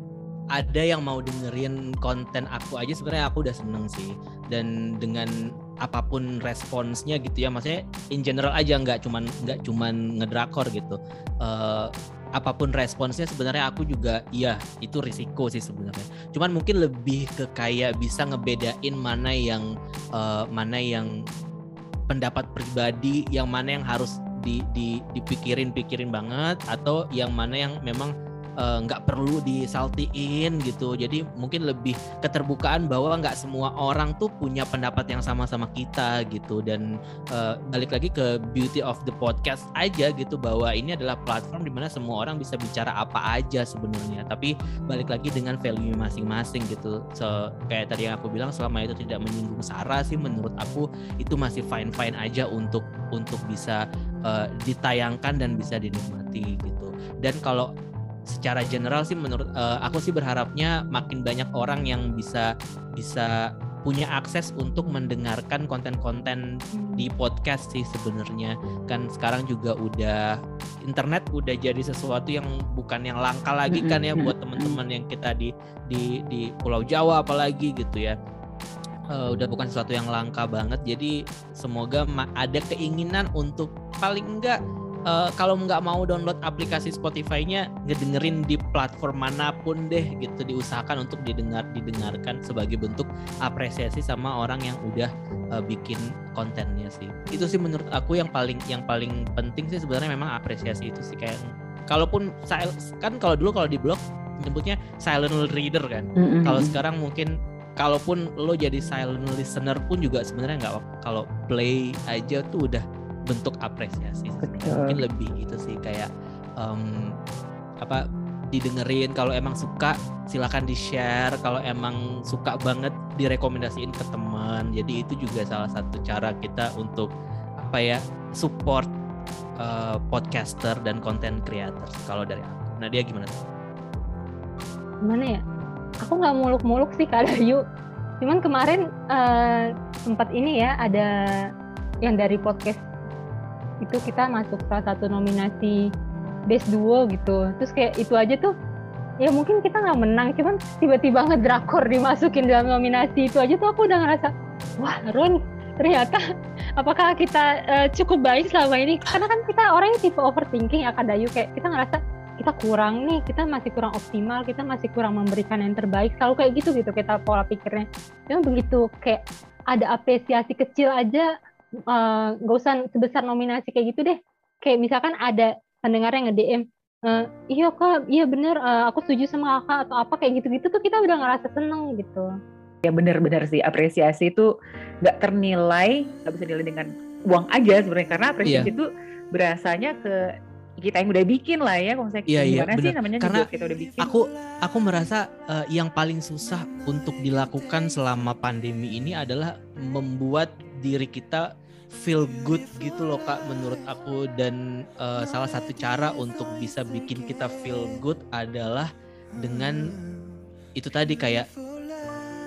[SPEAKER 2] ada yang mau dengerin konten aku aja sebenarnya aku udah seneng sih dan dengan apa pun responsnya gitu ya maksudnya in general aja nggak cuman nggak cuman ngedrakor gitu uh, apa pun responsnya sebenarnya aku juga iya itu risiko sih sebenarnya. Cuman mungkin lebih ke kayak bisa ngebedain mana yang uh, mana yang pendapat pribadi yang mana yang harus di, di dipikirin pikirin banget atau yang mana yang memang nggak uh, perlu disaltiin gitu. Jadi mungkin lebih keterbukaan bahwa nggak semua orang tuh punya pendapat yang sama sama kita gitu. Dan uh, balik lagi ke beauty of the podcast aja gitu bahwa ini adalah platform di mana semua orang bisa bicara apa aja sebenarnya. Tapi balik lagi dengan value masing-masing gitu. So, kayak tadi yang aku bilang selama itu tidak menyinggung sara sih menurut aku itu masih fine fine aja untuk untuk bisa uh, ditayangkan dan bisa dinikmati gitu. Dan kalau secara general sih menurut uh, aku sih berharapnya makin banyak orang yang bisa bisa punya akses untuk mendengarkan konten-konten di podcast sih sebenarnya. Kan sekarang juga udah internet udah jadi sesuatu yang bukan yang langka lagi kan ya buat teman-teman yang kita di di di Pulau Jawa apalagi gitu ya. Uh, udah bukan sesuatu yang langka banget. Jadi semoga ada keinginan untuk paling enggak uh, kalau nggak mau download aplikasi Spotify-nya ngedengerin di platform mana pun deh gitu diusahakan untuk didengar didengarkan sebagai bentuk apresiasi sama orang yang udah uh, bikin kontennya sih. Itu sih menurut aku yang paling yang paling penting sih sebenarnya memang apresiasi itu sih kayak kalaupun kan kalau dulu kalau di blog nyebutnya silent reader kan. Mm-hmm. kalau sekarang mungkin kalaupun lo jadi silent listener pun juga sebenarnya nggak kalau play aja tuh udah bentuk apresiasi mungkin lebih gitu sih kayak um, apa didengerin kalau emang suka silahkan di share kalau emang suka banget direkomendasiin ke teman. Jadi itu juga salah satu cara kita untuk apa ya support uh, podcaster dan content creator kalau dari aku. Nah dia gimana tuh?
[SPEAKER 3] Gimana ya? Aku nggak muluk-muluk sih kalau yuk cuman kemarin uh, sempat ini ya ada yang dari podcast itu kita masuk salah satu nominasi best duo gitu. Terus kayak itu aja tuh ya mungkin kita nggak menang cuman tiba-tiba ngedrakor dimasukin dalam nominasi itu aja tuh aku udah ngerasa wah Ron ternyata apakah kita uh, cukup baik selama ini? Karena kan kita orangnya tipe overthinking akan dayu kayak kita ngerasa kita kurang nih kita masih kurang optimal kita masih kurang memberikan yang terbaik selalu kayak gitu gitu kita pola pikirnya. Memang begitu kayak ada apresiasi kecil aja nggak uh, usah sebesar nominasi kayak gitu deh. Kayak misalkan ada pendengar yang nge-DM uh, iya kak iya bener uh, aku setuju sama kakak atau apa kayak gitu-gitu tuh kita udah ngerasa seneng gitu.
[SPEAKER 1] Ya bener-bener sih apresiasi itu nggak ternilai nggak bisa nilai dengan uang aja sebenarnya karena apresiasi yeah. itu berasanya ke kita yang udah bikin lah ya konsep
[SPEAKER 2] yeah, iya,
[SPEAKER 1] gimana
[SPEAKER 2] yeah,
[SPEAKER 1] sih namanya
[SPEAKER 2] karena
[SPEAKER 1] juga kita udah bikin.
[SPEAKER 2] aku aku merasa uh, yang paling susah untuk dilakukan selama pandemi ini adalah membuat diri kita feel good gitu. loh kak menurut aku. Dan uh, salah satu cara untuk bisa bikin kita feel good adalah dengan itu tadi kayak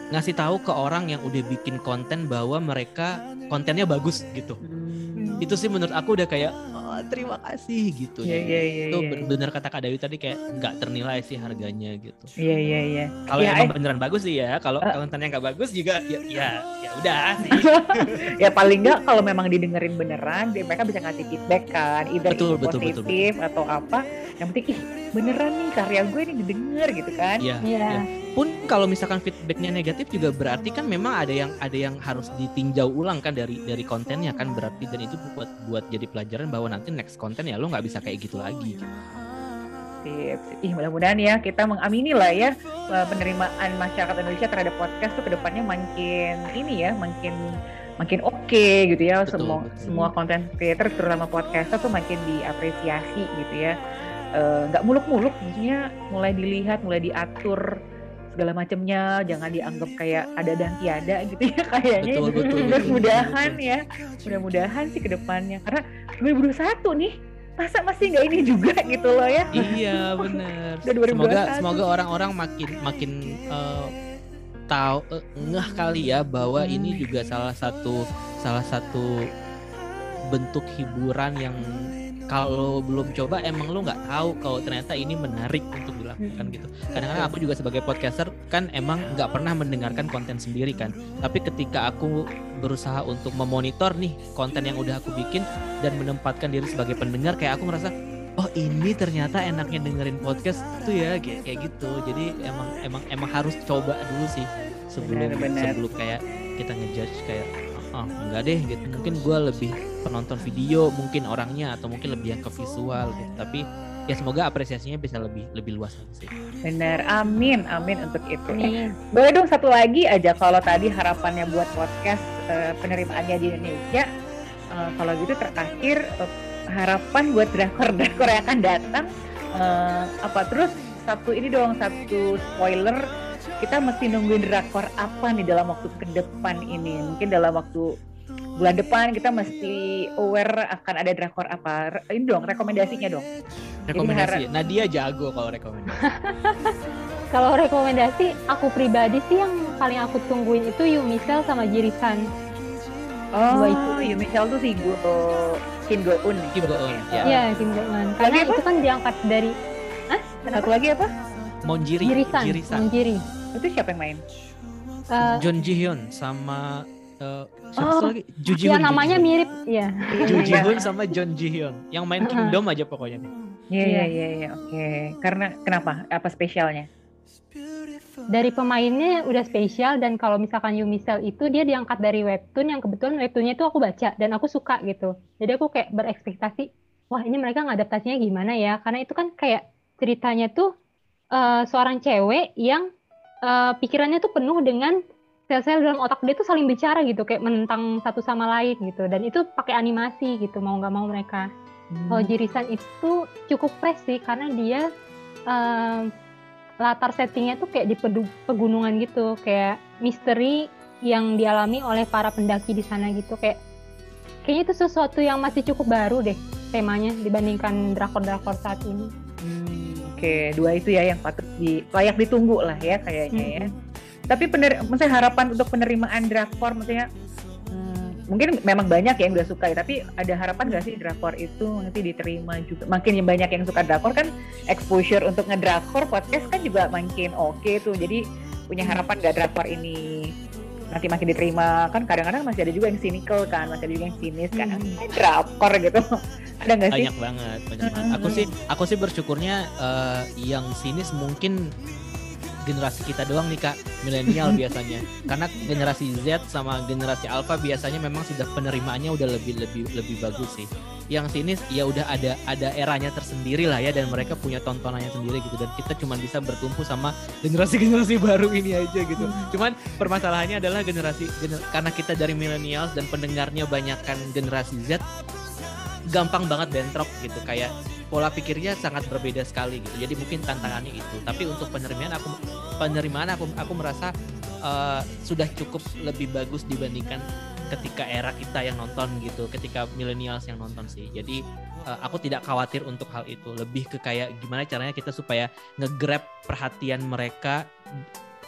[SPEAKER 2] ngasih tahu ke orang yang udah bikin konten bahwa mereka kontennya bagus gitu. Hmm. itu sih menurut aku udah kayak oh, terima kasih gitu
[SPEAKER 1] yeah, yeah, yeah,
[SPEAKER 2] itu
[SPEAKER 1] yeah,
[SPEAKER 2] benar kata Kak Dewi tadi kayak nggak ternilai sih harganya gitu.
[SPEAKER 1] Iya yeah, iya yeah, iya. Yeah.
[SPEAKER 2] kalau
[SPEAKER 1] yeah,
[SPEAKER 2] emang I... beneran bagus sih ya kalau uh, kontennya nggak bagus juga ya ya, ya udah sih.
[SPEAKER 1] Ya paling nggak kalau memang didengerin beneran mereka bisa ngasih feedback kan either
[SPEAKER 2] betul,
[SPEAKER 1] itu
[SPEAKER 2] betul,
[SPEAKER 1] positif
[SPEAKER 2] betul, betul.
[SPEAKER 1] atau apa. Yang penting ih beneran nih karya gue ini didengar gitu kan.
[SPEAKER 2] Iya yeah, yeah. yeah pun kalau misalkan feedbacknya negatif juga berarti kan memang ada yang ada yang harus ditinjau ulang kan dari dari kontennya kan berarti dan itu buat buat jadi pelajaran bahwa nanti next konten ya lo nggak bisa kayak gitu lagi.
[SPEAKER 1] Ih mudah-mudahan ya kita mengamini lah ya penerimaan masyarakat Indonesia terhadap podcast tuh ke depannya makin ini ya makin makin oke okay, gitu ya betul, semua betul. semua konten creator terutama podcaster tuh makin diapresiasi gitu ya nggak uh, muluk-muluk maksudnya mulai dilihat mulai diatur segala macamnya jangan dianggap kayak ada dan tiada gitu ya kayaknya
[SPEAKER 2] betul, betul,
[SPEAKER 1] mudah-mudahan ya mudah-mudahan sih ke depannya karena 2021 nih masa masih nggak ini juga gitu loh ya?
[SPEAKER 2] Iya benar semoga semoga orang-orang makin makin uh, tahu uh, ngeh kali ya bahwa hmm. ini juga salah satu salah satu bentuk hiburan yang kalau belum coba emang lu nggak tahu kalau ternyata ini menarik untuk dilakukan gitu. Kadang-kadang aku juga sebagai podcaster kan emang nggak pernah mendengarkan konten sendiri kan. Tapi ketika aku berusaha untuk memonitor nih konten yang udah aku bikin dan menempatkan diri sebagai pendengar kayak aku merasa oh ini ternyata enaknya dengerin podcast tuh ya kayak kayak gitu. Jadi emang emang emang harus coba dulu sih sebelum bener, bener. sebelum kayak kita ngejudge kayak oh enggak deh gitu. Mungkin gue lebih penonton video mungkin orangnya atau mungkin lebih yang ke visual gitu. Tapi ya semoga apresiasinya bisa lebih lebih luas sih.
[SPEAKER 1] Bener, amin, amin untuk itu. Eh, boleh dong satu lagi aja kalau tadi harapannya buat podcast uh, penerimaannya di Indonesia, uh, kalau gitu terakhir uh, harapan buat drakor-drakor yang akan datang uh, apa terus? Satu ini dong satu spoiler kita mesti nungguin drakor apa nih dalam waktu ke depan ini? Mungkin dalam waktu bulan depan kita mesti aware akan ada drakor apa. Ini dong rekomendasinya dong.
[SPEAKER 2] Rekomendasi. Nadia jago kalau rekomendasi.
[SPEAKER 3] Kalau rekomendasi aku pribadi sih yang paling aku tungguin itu Yumisel sama Jirisan
[SPEAKER 1] oh Yumisel tuh si Go Kim Go Eun
[SPEAKER 2] Kim Go Eun
[SPEAKER 3] ya Iya Kim Go Eun karena itu kan diangkat dari
[SPEAKER 1] Hah? satu lagi apa?
[SPEAKER 2] Monjiri.
[SPEAKER 3] Jirisan Monjiri
[SPEAKER 1] itu siapa yang main
[SPEAKER 2] uh, John Ji Hyun sama uh,
[SPEAKER 3] oh, lagi? Ju Ji Ya namanya Ji mirip ya.
[SPEAKER 2] Ju Ji Hyun sama John Ji Hyun. Yang main Kingdom aja pokoknya.
[SPEAKER 1] Iya iya iya ya, oke. Karena kenapa? Apa spesialnya?
[SPEAKER 3] Dari pemainnya udah spesial dan kalau misalkan Yumisel itu dia diangkat dari webtoon yang kebetulan webtoonnya itu aku baca dan aku suka gitu. Jadi aku kayak berekspektasi, wah ini mereka ngadaptasinya gimana ya? Karena itu kan kayak ceritanya tuh uh, seorang cewek yang uh, pikirannya tuh penuh dengan sel-sel dalam otak dia tuh saling bicara gitu kayak menentang satu sama lain gitu dan itu pakai animasi gitu mau nggak mau mereka hmm. kalau Jirisan itu cukup fresh sih karena dia um, latar settingnya tuh kayak di pegunungan gitu kayak misteri yang dialami oleh para pendaki di sana gitu kayak kayaknya itu sesuatu yang masih cukup baru deh temanya dibandingkan drakor-drakor saat ini.
[SPEAKER 1] Hmm, Oke, okay. dua itu ya yang patut di layak ditunggu lah ya kayaknya ya. hmm. ya tapi pener maksudnya harapan untuk penerimaan drakor maksudnya hmm, mungkin memang banyak yang udah suka ya, tapi ada harapan gak sih drakor itu nanti diterima juga makin banyak yang suka drakor kan exposure untuk ngedrakor podcast kan juga makin oke okay tuh jadi punya harapan gak drakor ini nanti makin diterima. Kan kadang-kadang masih ada juga yang cynical kan masih ada juga yang sinis kan. Hmm. drakor gitu. Ada nggak sih?
[SPEAKER 2] Banyak banget banyak banget. Aku sih aku sih bersyukurnya uh, yang sinis mungkin generasi kita doang nih kak. Milenial biasanya. Karena generasi Z sama generasi Alpha biasanya memang sudah penerimaannya udah lebih lebih lebih bagus sih. Yang sini ya udah ada ada eranya tersendiri lah ya dan mereka punya tontonannya sendiri gitu. Dan kita cuma bisa bertumpu sama generasi-generasi baru ini aja gitu. Hmm. cuman permasalahannya adalah generasi gener, karena kita dari milenials dan pendengarnya banyak kan generasi Z gampang banget bentrok gitu. Kayak pola pikirnya sangat berbeda sekali gitu. Jadi mungkin tantangannya itu. Tapi untuk penerimaan aku penerimaan aku aku merasa uh, sudah cukup lebih bagus dibandingkan ketika era kita yang nonton gitu, ketika millennials yang nonton sih. Jadi uh, aku tidak khawatir untuk hal itu. Lebih ke kayak gimana caranya kita supaya ngegrab perhatian mereka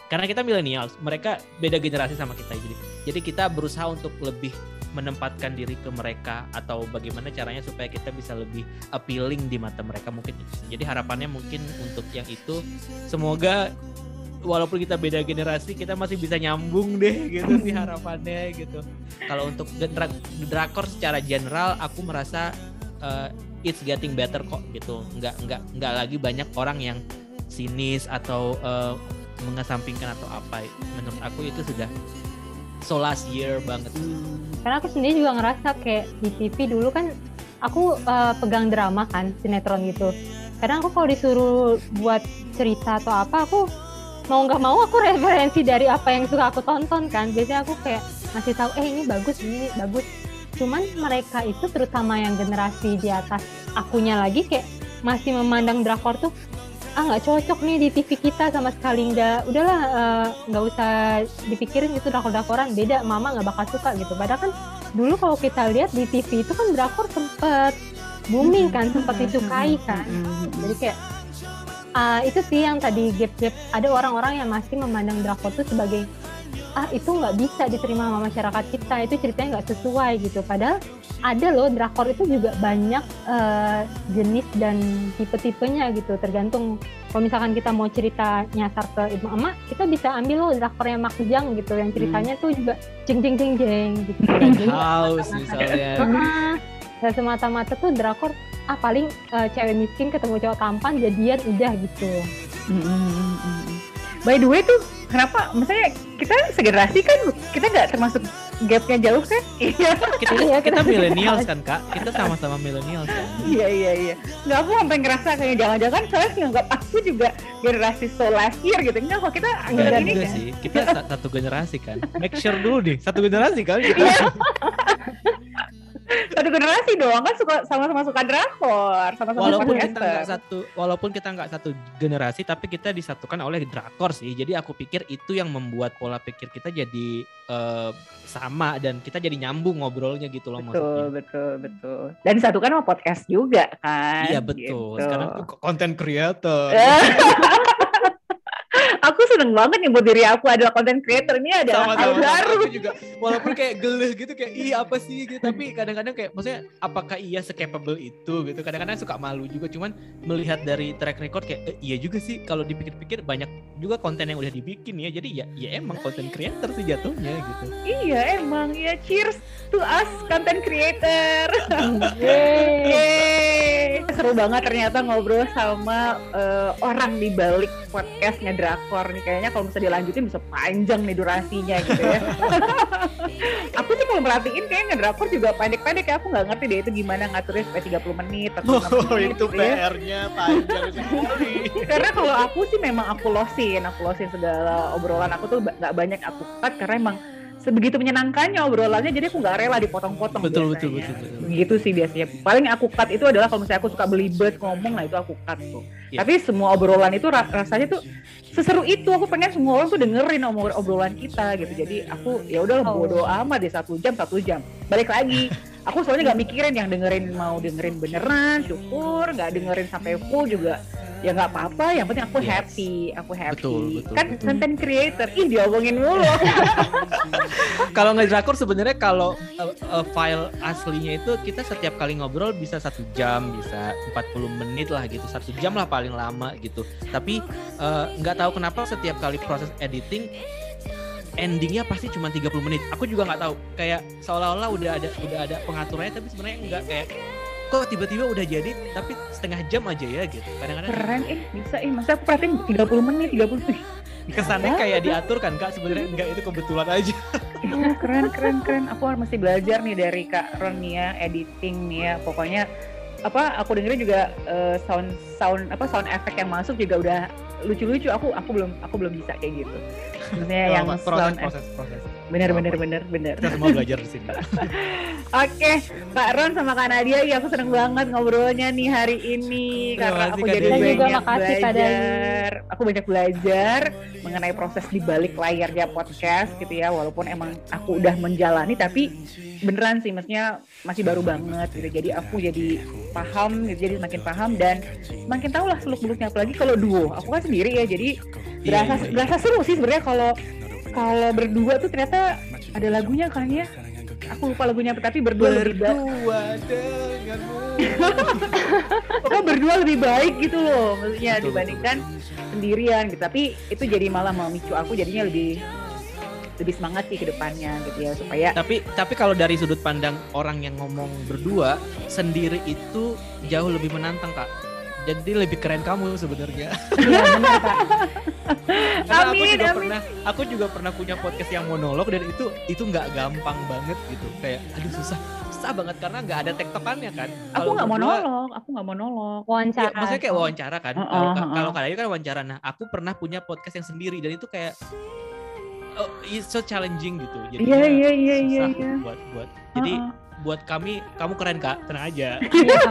[SPEAKER 2] karena kita millennials, mereka beda generasi sama kita jadi. Jadi kita berusaha untuk lebih menempatkan diri ke mereka atau bagaimana caranya supaya kita bisa lebih appealing di mata mereka mungkin. Jadi harapannya mungkin untuk yang itu semoga walaupun kita beda generasi kita masih bisa nyambung deh gitu sih harapannya gitu. Kalau untuk dra drakor secara general aku merasa uh, it's getting better kok gitu. Nggak nggak nggak lagi banyak orang yang sinis atau uh, mengesampingkan atau apa menurut aku itu sudah so last year banget.
[SPEAKER 3] Karena aku sendiri juga ngerasa kayak di TV dulu kan aku uh, pegang drama kan sinetron gitu. Kadang aku kalau disuruh buat cerita atau apa aku mau nggak mau aku referensi dari apa yang suka aku tonton kan. Biasanya aku kayak masih tahu eh ini bagus ini bagus. Cuman mereka itu terutama yang generasi di atas akunya lagi kayak masih memandang drakor tuh ah nggak cocok nih di TV kita sama sekali nggak. Udahlah eh, nggak uh, usah dipikirin itu drakor-drakoran beda mama nggak bakal suka gitu. Padahal kan dulu kalau kita lihat di TV itu kan drakor sempet booming kan sempet disukai kan. Jadi kayak uh, itu sih yang tadi gap-gap. Ada orang-orang yang masih memandang drakor itu sebagai ah itu nggak bisa diterima sama masyarakat kita itu ceritanya nggak sesuai gitu. Padahal ada loh drakor itu juga banyak uh, jenis dan tipe-tipenya gitu tergantung kalau misalkan kita mau cerita nyasar ke ibu emak kita bisa ambil loh drakornya Mak Jang gitu yang ceritanya hmm. tuh juga jeng jeng jeng jeng gitu.
[SPEAKER 2] House misalnya.
[SPEAKER 3] Dan semata-mata tuh drakor ah paling uh, cewek miskin ketemu cowok tampan jadian udah gitu. Mm -hmm.
[SPEAKER 1] By the way tuh kenapa? Misalnya kita segenerasi kan? Kita nggak termasuk gapnya jauh kan?
[SPEAKER 2] Iya. Kita iya, kita milenials kan kak? Kita sama-sama milenials kan?
[SPEAKER 1] Iya iya iya. Nggak aku sampai ngerasa kayak jangan-jangan saya nggak aku juga generasi so last year gitu. Enggak kok kita
[SPEAKER 2] enggak ini kan? sih. Kita satu generasi kan. Make sure dulu nih satu generasi kan kita
[SPEAKER 1] satu generasi doang kan suka sama-sama suka drakor sama-sama
[SPEAKER 2] walaupun kita nggak satu walaupun kita nggak satu generasi tapi kita disatukan oleh drakor sih. Jadi aku pikir itu yang membuat pola pikir kita jadi uh, sama dan kita jadi nyambung ngobrolnya gitu loh
[SPEAKER 1] betul maksudnya. betul betul dan disatukan sama podcast juga kan
[SPEAKER 2] iya betul. gitu. sekarang konten creator
[SPEAKER 1] aku seneng banget nih buat diri aku adalah content creator. Ini adalah hal baru.
[SPEAKER 2] Juga walaupun kayak geles gitu kayak iya apa sih? gitu. Tapi kadang-kadang kayak maksudnya apakah iya secapable itu gitu? Kadang-kadang suka malu juga. Cuman melihat dari track record kayak eh, iya juga sih. Kalau dipikir-pikir banyak juga konten yang udah dibikin ya. Jadi ya ya emang content creator sih jatuhnya gitu.
[SPEAKER 1] Iya emang. Ya cheers to us content creator. Yeay. seru banget ternyata ngobrol sama uh, orang di balik podcastnya drakor nih kayaknya kalau bisa dilanjutin bisa panjang nih durasinya gitu ya. Aku sih mau merhatiin kayaknya drakor juga pendek-pendek ya aku nggak ngerti deh itu gimana ngaturnya supaya 30 menit
[SPEAKER 2] atau oh, menit, itu gitu ya. PR-nya panjang sekali
[SPEAKER 1] karena kalau aku sih memang aku losin aku losin segala obrolan aku tuh nggak banyak aku cut karena emang sebegitu menyenangkannya obrolannya jadi aku nggak rela dipotong-potong
[SPEAKER 2] betul, betul betul betul.
[SPEAKER 1] Gitu sih biasanya. Paling aku cut itu adalah kalau misalnya aku suka belibet ngomong lah itu aku cut tuh yeah. tapi semua obrolan itu rasanya tuh seseru itu. Aku pengen semua orang tuh dengerin omong obrolan kita gitu. Jadi aku ya udah oh. bodo amat deh satu jam satu jam. Balik lagi. Aku soalnya nggak mikirin yang dengerin mau dengerin beneran syukur. Nggak dengerin sampai full juga ya nggak apa-apa. Yang penting aku
[SPEAKER 2] Yes.
[SPEAKER 1] happy aku happy.
[SPEAKER 2] Betul, betul,
[SPEAKER 1] kan
[SPEAKER 2] betul.
[SPEAKER 1] content creator. Ih diomongin mulu.
[SPEAKER 2] Kalau ngedrakor sebenarnya kalau uh, uh, file aslinya itu kita setiap kali ngobrol bisa satu jam bisa 40 menit lah gitu. Satu jam lah paling lama gitu. Tapi uh, nggak tahu kenapa setiap kali proses editing endingnya pasti cuma 30 menit. Aku juga nggak tahu. Kayak seolah-olah udah ada udah ada pengaturannya tapi sebenarnya nggak. Kayak kok tiba-tiba udah jadi tapi setengah jam aja ya gitu. Kadang-kadang
[SPEAKER 1] keren eh bisa eh masa aku perhatiin 30 menit 30 ih
[SPEAKER 2] kesannya kayak diatur kan kak? Sebenarnya enggak itu kebetulan aja.
[SPEAKER 1] Iya, keren keren keren. Aku mesti belajar nih dari kak Ron nih ya editing nih ya. Pokoknya apa aku dengerin juga eh, sound sound apa sound effect yang masuk juga udah lucu-lucu. Aku aku belum aku belum bisa kayak gitu. Maksudnya yang
[SPEAKER 2] Oh, proses
[SPEAKER 1] sound
[SPEAKER 2] proses proses
[SPEAKER 1] bener bener bener bener
[SPEAKER 2] kita semua belajar di sini
[SPEAKER 1] Oke, Kak Ron sama Kak Nadia, ya aku seneng banget ngobrolnya nih hari ini karena aku
[SPEAKER 2] Kak
[SPEAKER 1] jadi.
[SPEAKER 3] Dan juga
[SPEAKER 1] banyak
[SPEAKER 3] makasih, Kak
[SPEAKER 1] belajar. Aku banyak belajar mengenai proses di balik layarnya podcast gitu ya, walaupun emang aku udah menjalani, tapi beneran sih, maksudnya masih baru banget gitu. Jadi aku jadi paham, gitu, jadi semakin paham dan semakin tahu lah seluk beluknya apalagi kalau duo. Aku kan sendiri ya, jadi berasa
[SPEAKER 2] Iya, iya, iya.
[SPEAKER 1] berasa seru sih sebenarnya kalau kalau berdua tuh ternyata ada lagunya kan ya? aku lupa lagunya apa tapi berdua lebih baik
[SPEAKER 2] berdua denganmu.
[SPEAKER 1] Pokoknya berdua lebih baik gitu loh maksudnya
[SPEAKER 2] Betul,
[SPEAKER 1] dibandingkan sendirian gitu. Tapi itu jadi malah memicu aku jadinya lebih lebih semangat sih ke depannya gitu ya supaya
[SPEAKER 2] tapi tapi kalau dari sudut pandang orang yang ngomong berdua sendiri itu jauh lebih menantang kak jadi lebih keren kamu sebenarnya
[SPEAKER 3] Iya benar kak.
[SPEAKER 2] karena aku
[SPEAKER 1] Amin,
[SPEAKER 2] juga
[SPEAKER 1] amin.
[SPEAKER 2] pernah aku juga pernah punya podcast yang monolog dan itu itu nggak gampang banget gitu kayak aduh susah susah banget karena nggak ada tektokannya kan
[SPEAKER 1] aku nggak monolog aku nggak monolog
[SPEAKER 2] Ya,
[SPEAKER 3] Wawancara.
[SPEAKER 2] maksudnya kayak wawancara kan. Kalau
[SPEAKER 1] heeh.
[SPEAKER 2] kalau kalian kan wawancara. Nah, aku pernah punya podcast yang sendiri dan itu kayak oh, it's so challenging gitu. Jadi
[SPEAKER 1] Iya, iya, iya, iya, iya.
[SPEAKER 2] buat buat. Jadi
[SPEAKER 1] Heeh.
[SPEAKER 2] Buat kami kamu keren Kak, tenang aja.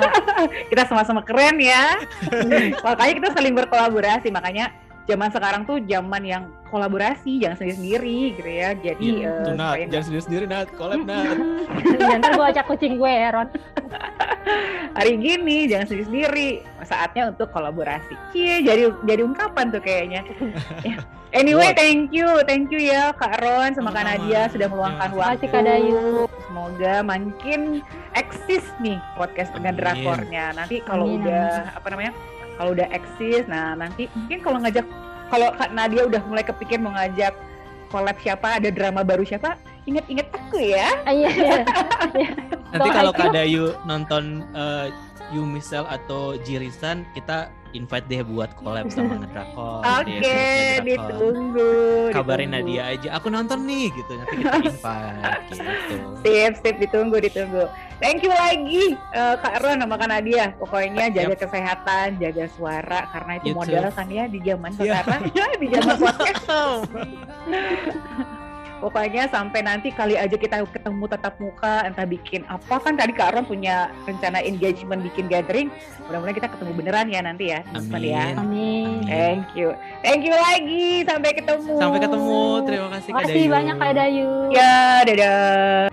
[SPEAKER 1] Kita sama-sama keren ya makanya kita saling berkolaborasi makanya zaman sekarang tuh zaman yang kolaborasi jangan sendiri-sendiri gitu ya jadi
[SPEAKER 2] tuh Nat,
[SPEAKER 1] supaya
[SPEAKER 2] jangan sendiri-sendiri Nat, collab Nat.
[SPEAKER 3] Dan ntar gue acak kucing gue ya Ron.
[SPEAKER 1] hari gini jangan sendiri sendiri saatnya untuk kolaborasi cie jadi jadi ungkapan tuh kayaknya Ya. anyway
[SPEAKER 2] Good.
[SPEAKER 1] thank you thank you ya kak Ron sama kak. Nadia sudah meluangkan
[SPEAKER 2] Terima
[SPEAKER 1] waktu
[SPEAKER 3] kasih, Kak Dayu.
[SPEAKER 1] semoga makin eksis nih podcast dengan drakornya nanti kalau udah apa namanya kalau udah eksis nah nanti mungkin kalau ngajak kalau kak Nadia udah mulai kepikir mau ngajak collab siapa ada drama baru siapa inget-inget aku ya.
[SPEAKER 3] Ah, Iya, iya.
[SPEAKER 2] Nanti
[SPEAKER 3] Kalau
[SPEAKER 2] Kak Dayu nonton eh, You Misel atau Jirisan, kita invite deh buat collab sama Ngedrakor.
[SPEAKER 1] oke
[SPEAKER 2] episode Ngedrakor.
[SPEAKER 1] ditunggu
[SPEAKER 2] Kabarin
[SPEAKER 1] ditunggu.
[SPEAKER 2] Nadia aja, aku nonton nih gitu. Nanti kita invite gitu.
[SPEAKER 1] Sip, sip, ditunggu, ditunggu. Thank you lagi eh, Kak Ron sama Kak Nadia. Pokoknya jaga
[SPEAKER 2] Yap.
[SPEAKER 1] kesehatan, jaga suara karena itu modal kan ya di zaman
[SPEAKER 2] Iya.
[SPEAKER 1] sekarang, di zaman podcast. Pokoknya sampai nanti kali aja kita ketemu tatap muka, entah bikin apa kan tadi Kak Ron punya rencana engagement bikin gathering. Mudah-mudahan kita ketemu beneran ya nanti ya, ya.
[SPEAKER 2] Amin.
[SPEAKER 3] Amin.
[SPEAKER 1] Thank you, thank you lagi. Sampai ketemu.
[SPEAKER 2] Sampai ketemu. Terima kasih Kak
[SPEAKER 3] Makasih
[SPEAKER 2] Dayu.
[SPEAKER 3] banyak Kak Dayu.
[SPEAKER 1] Ya, dadah.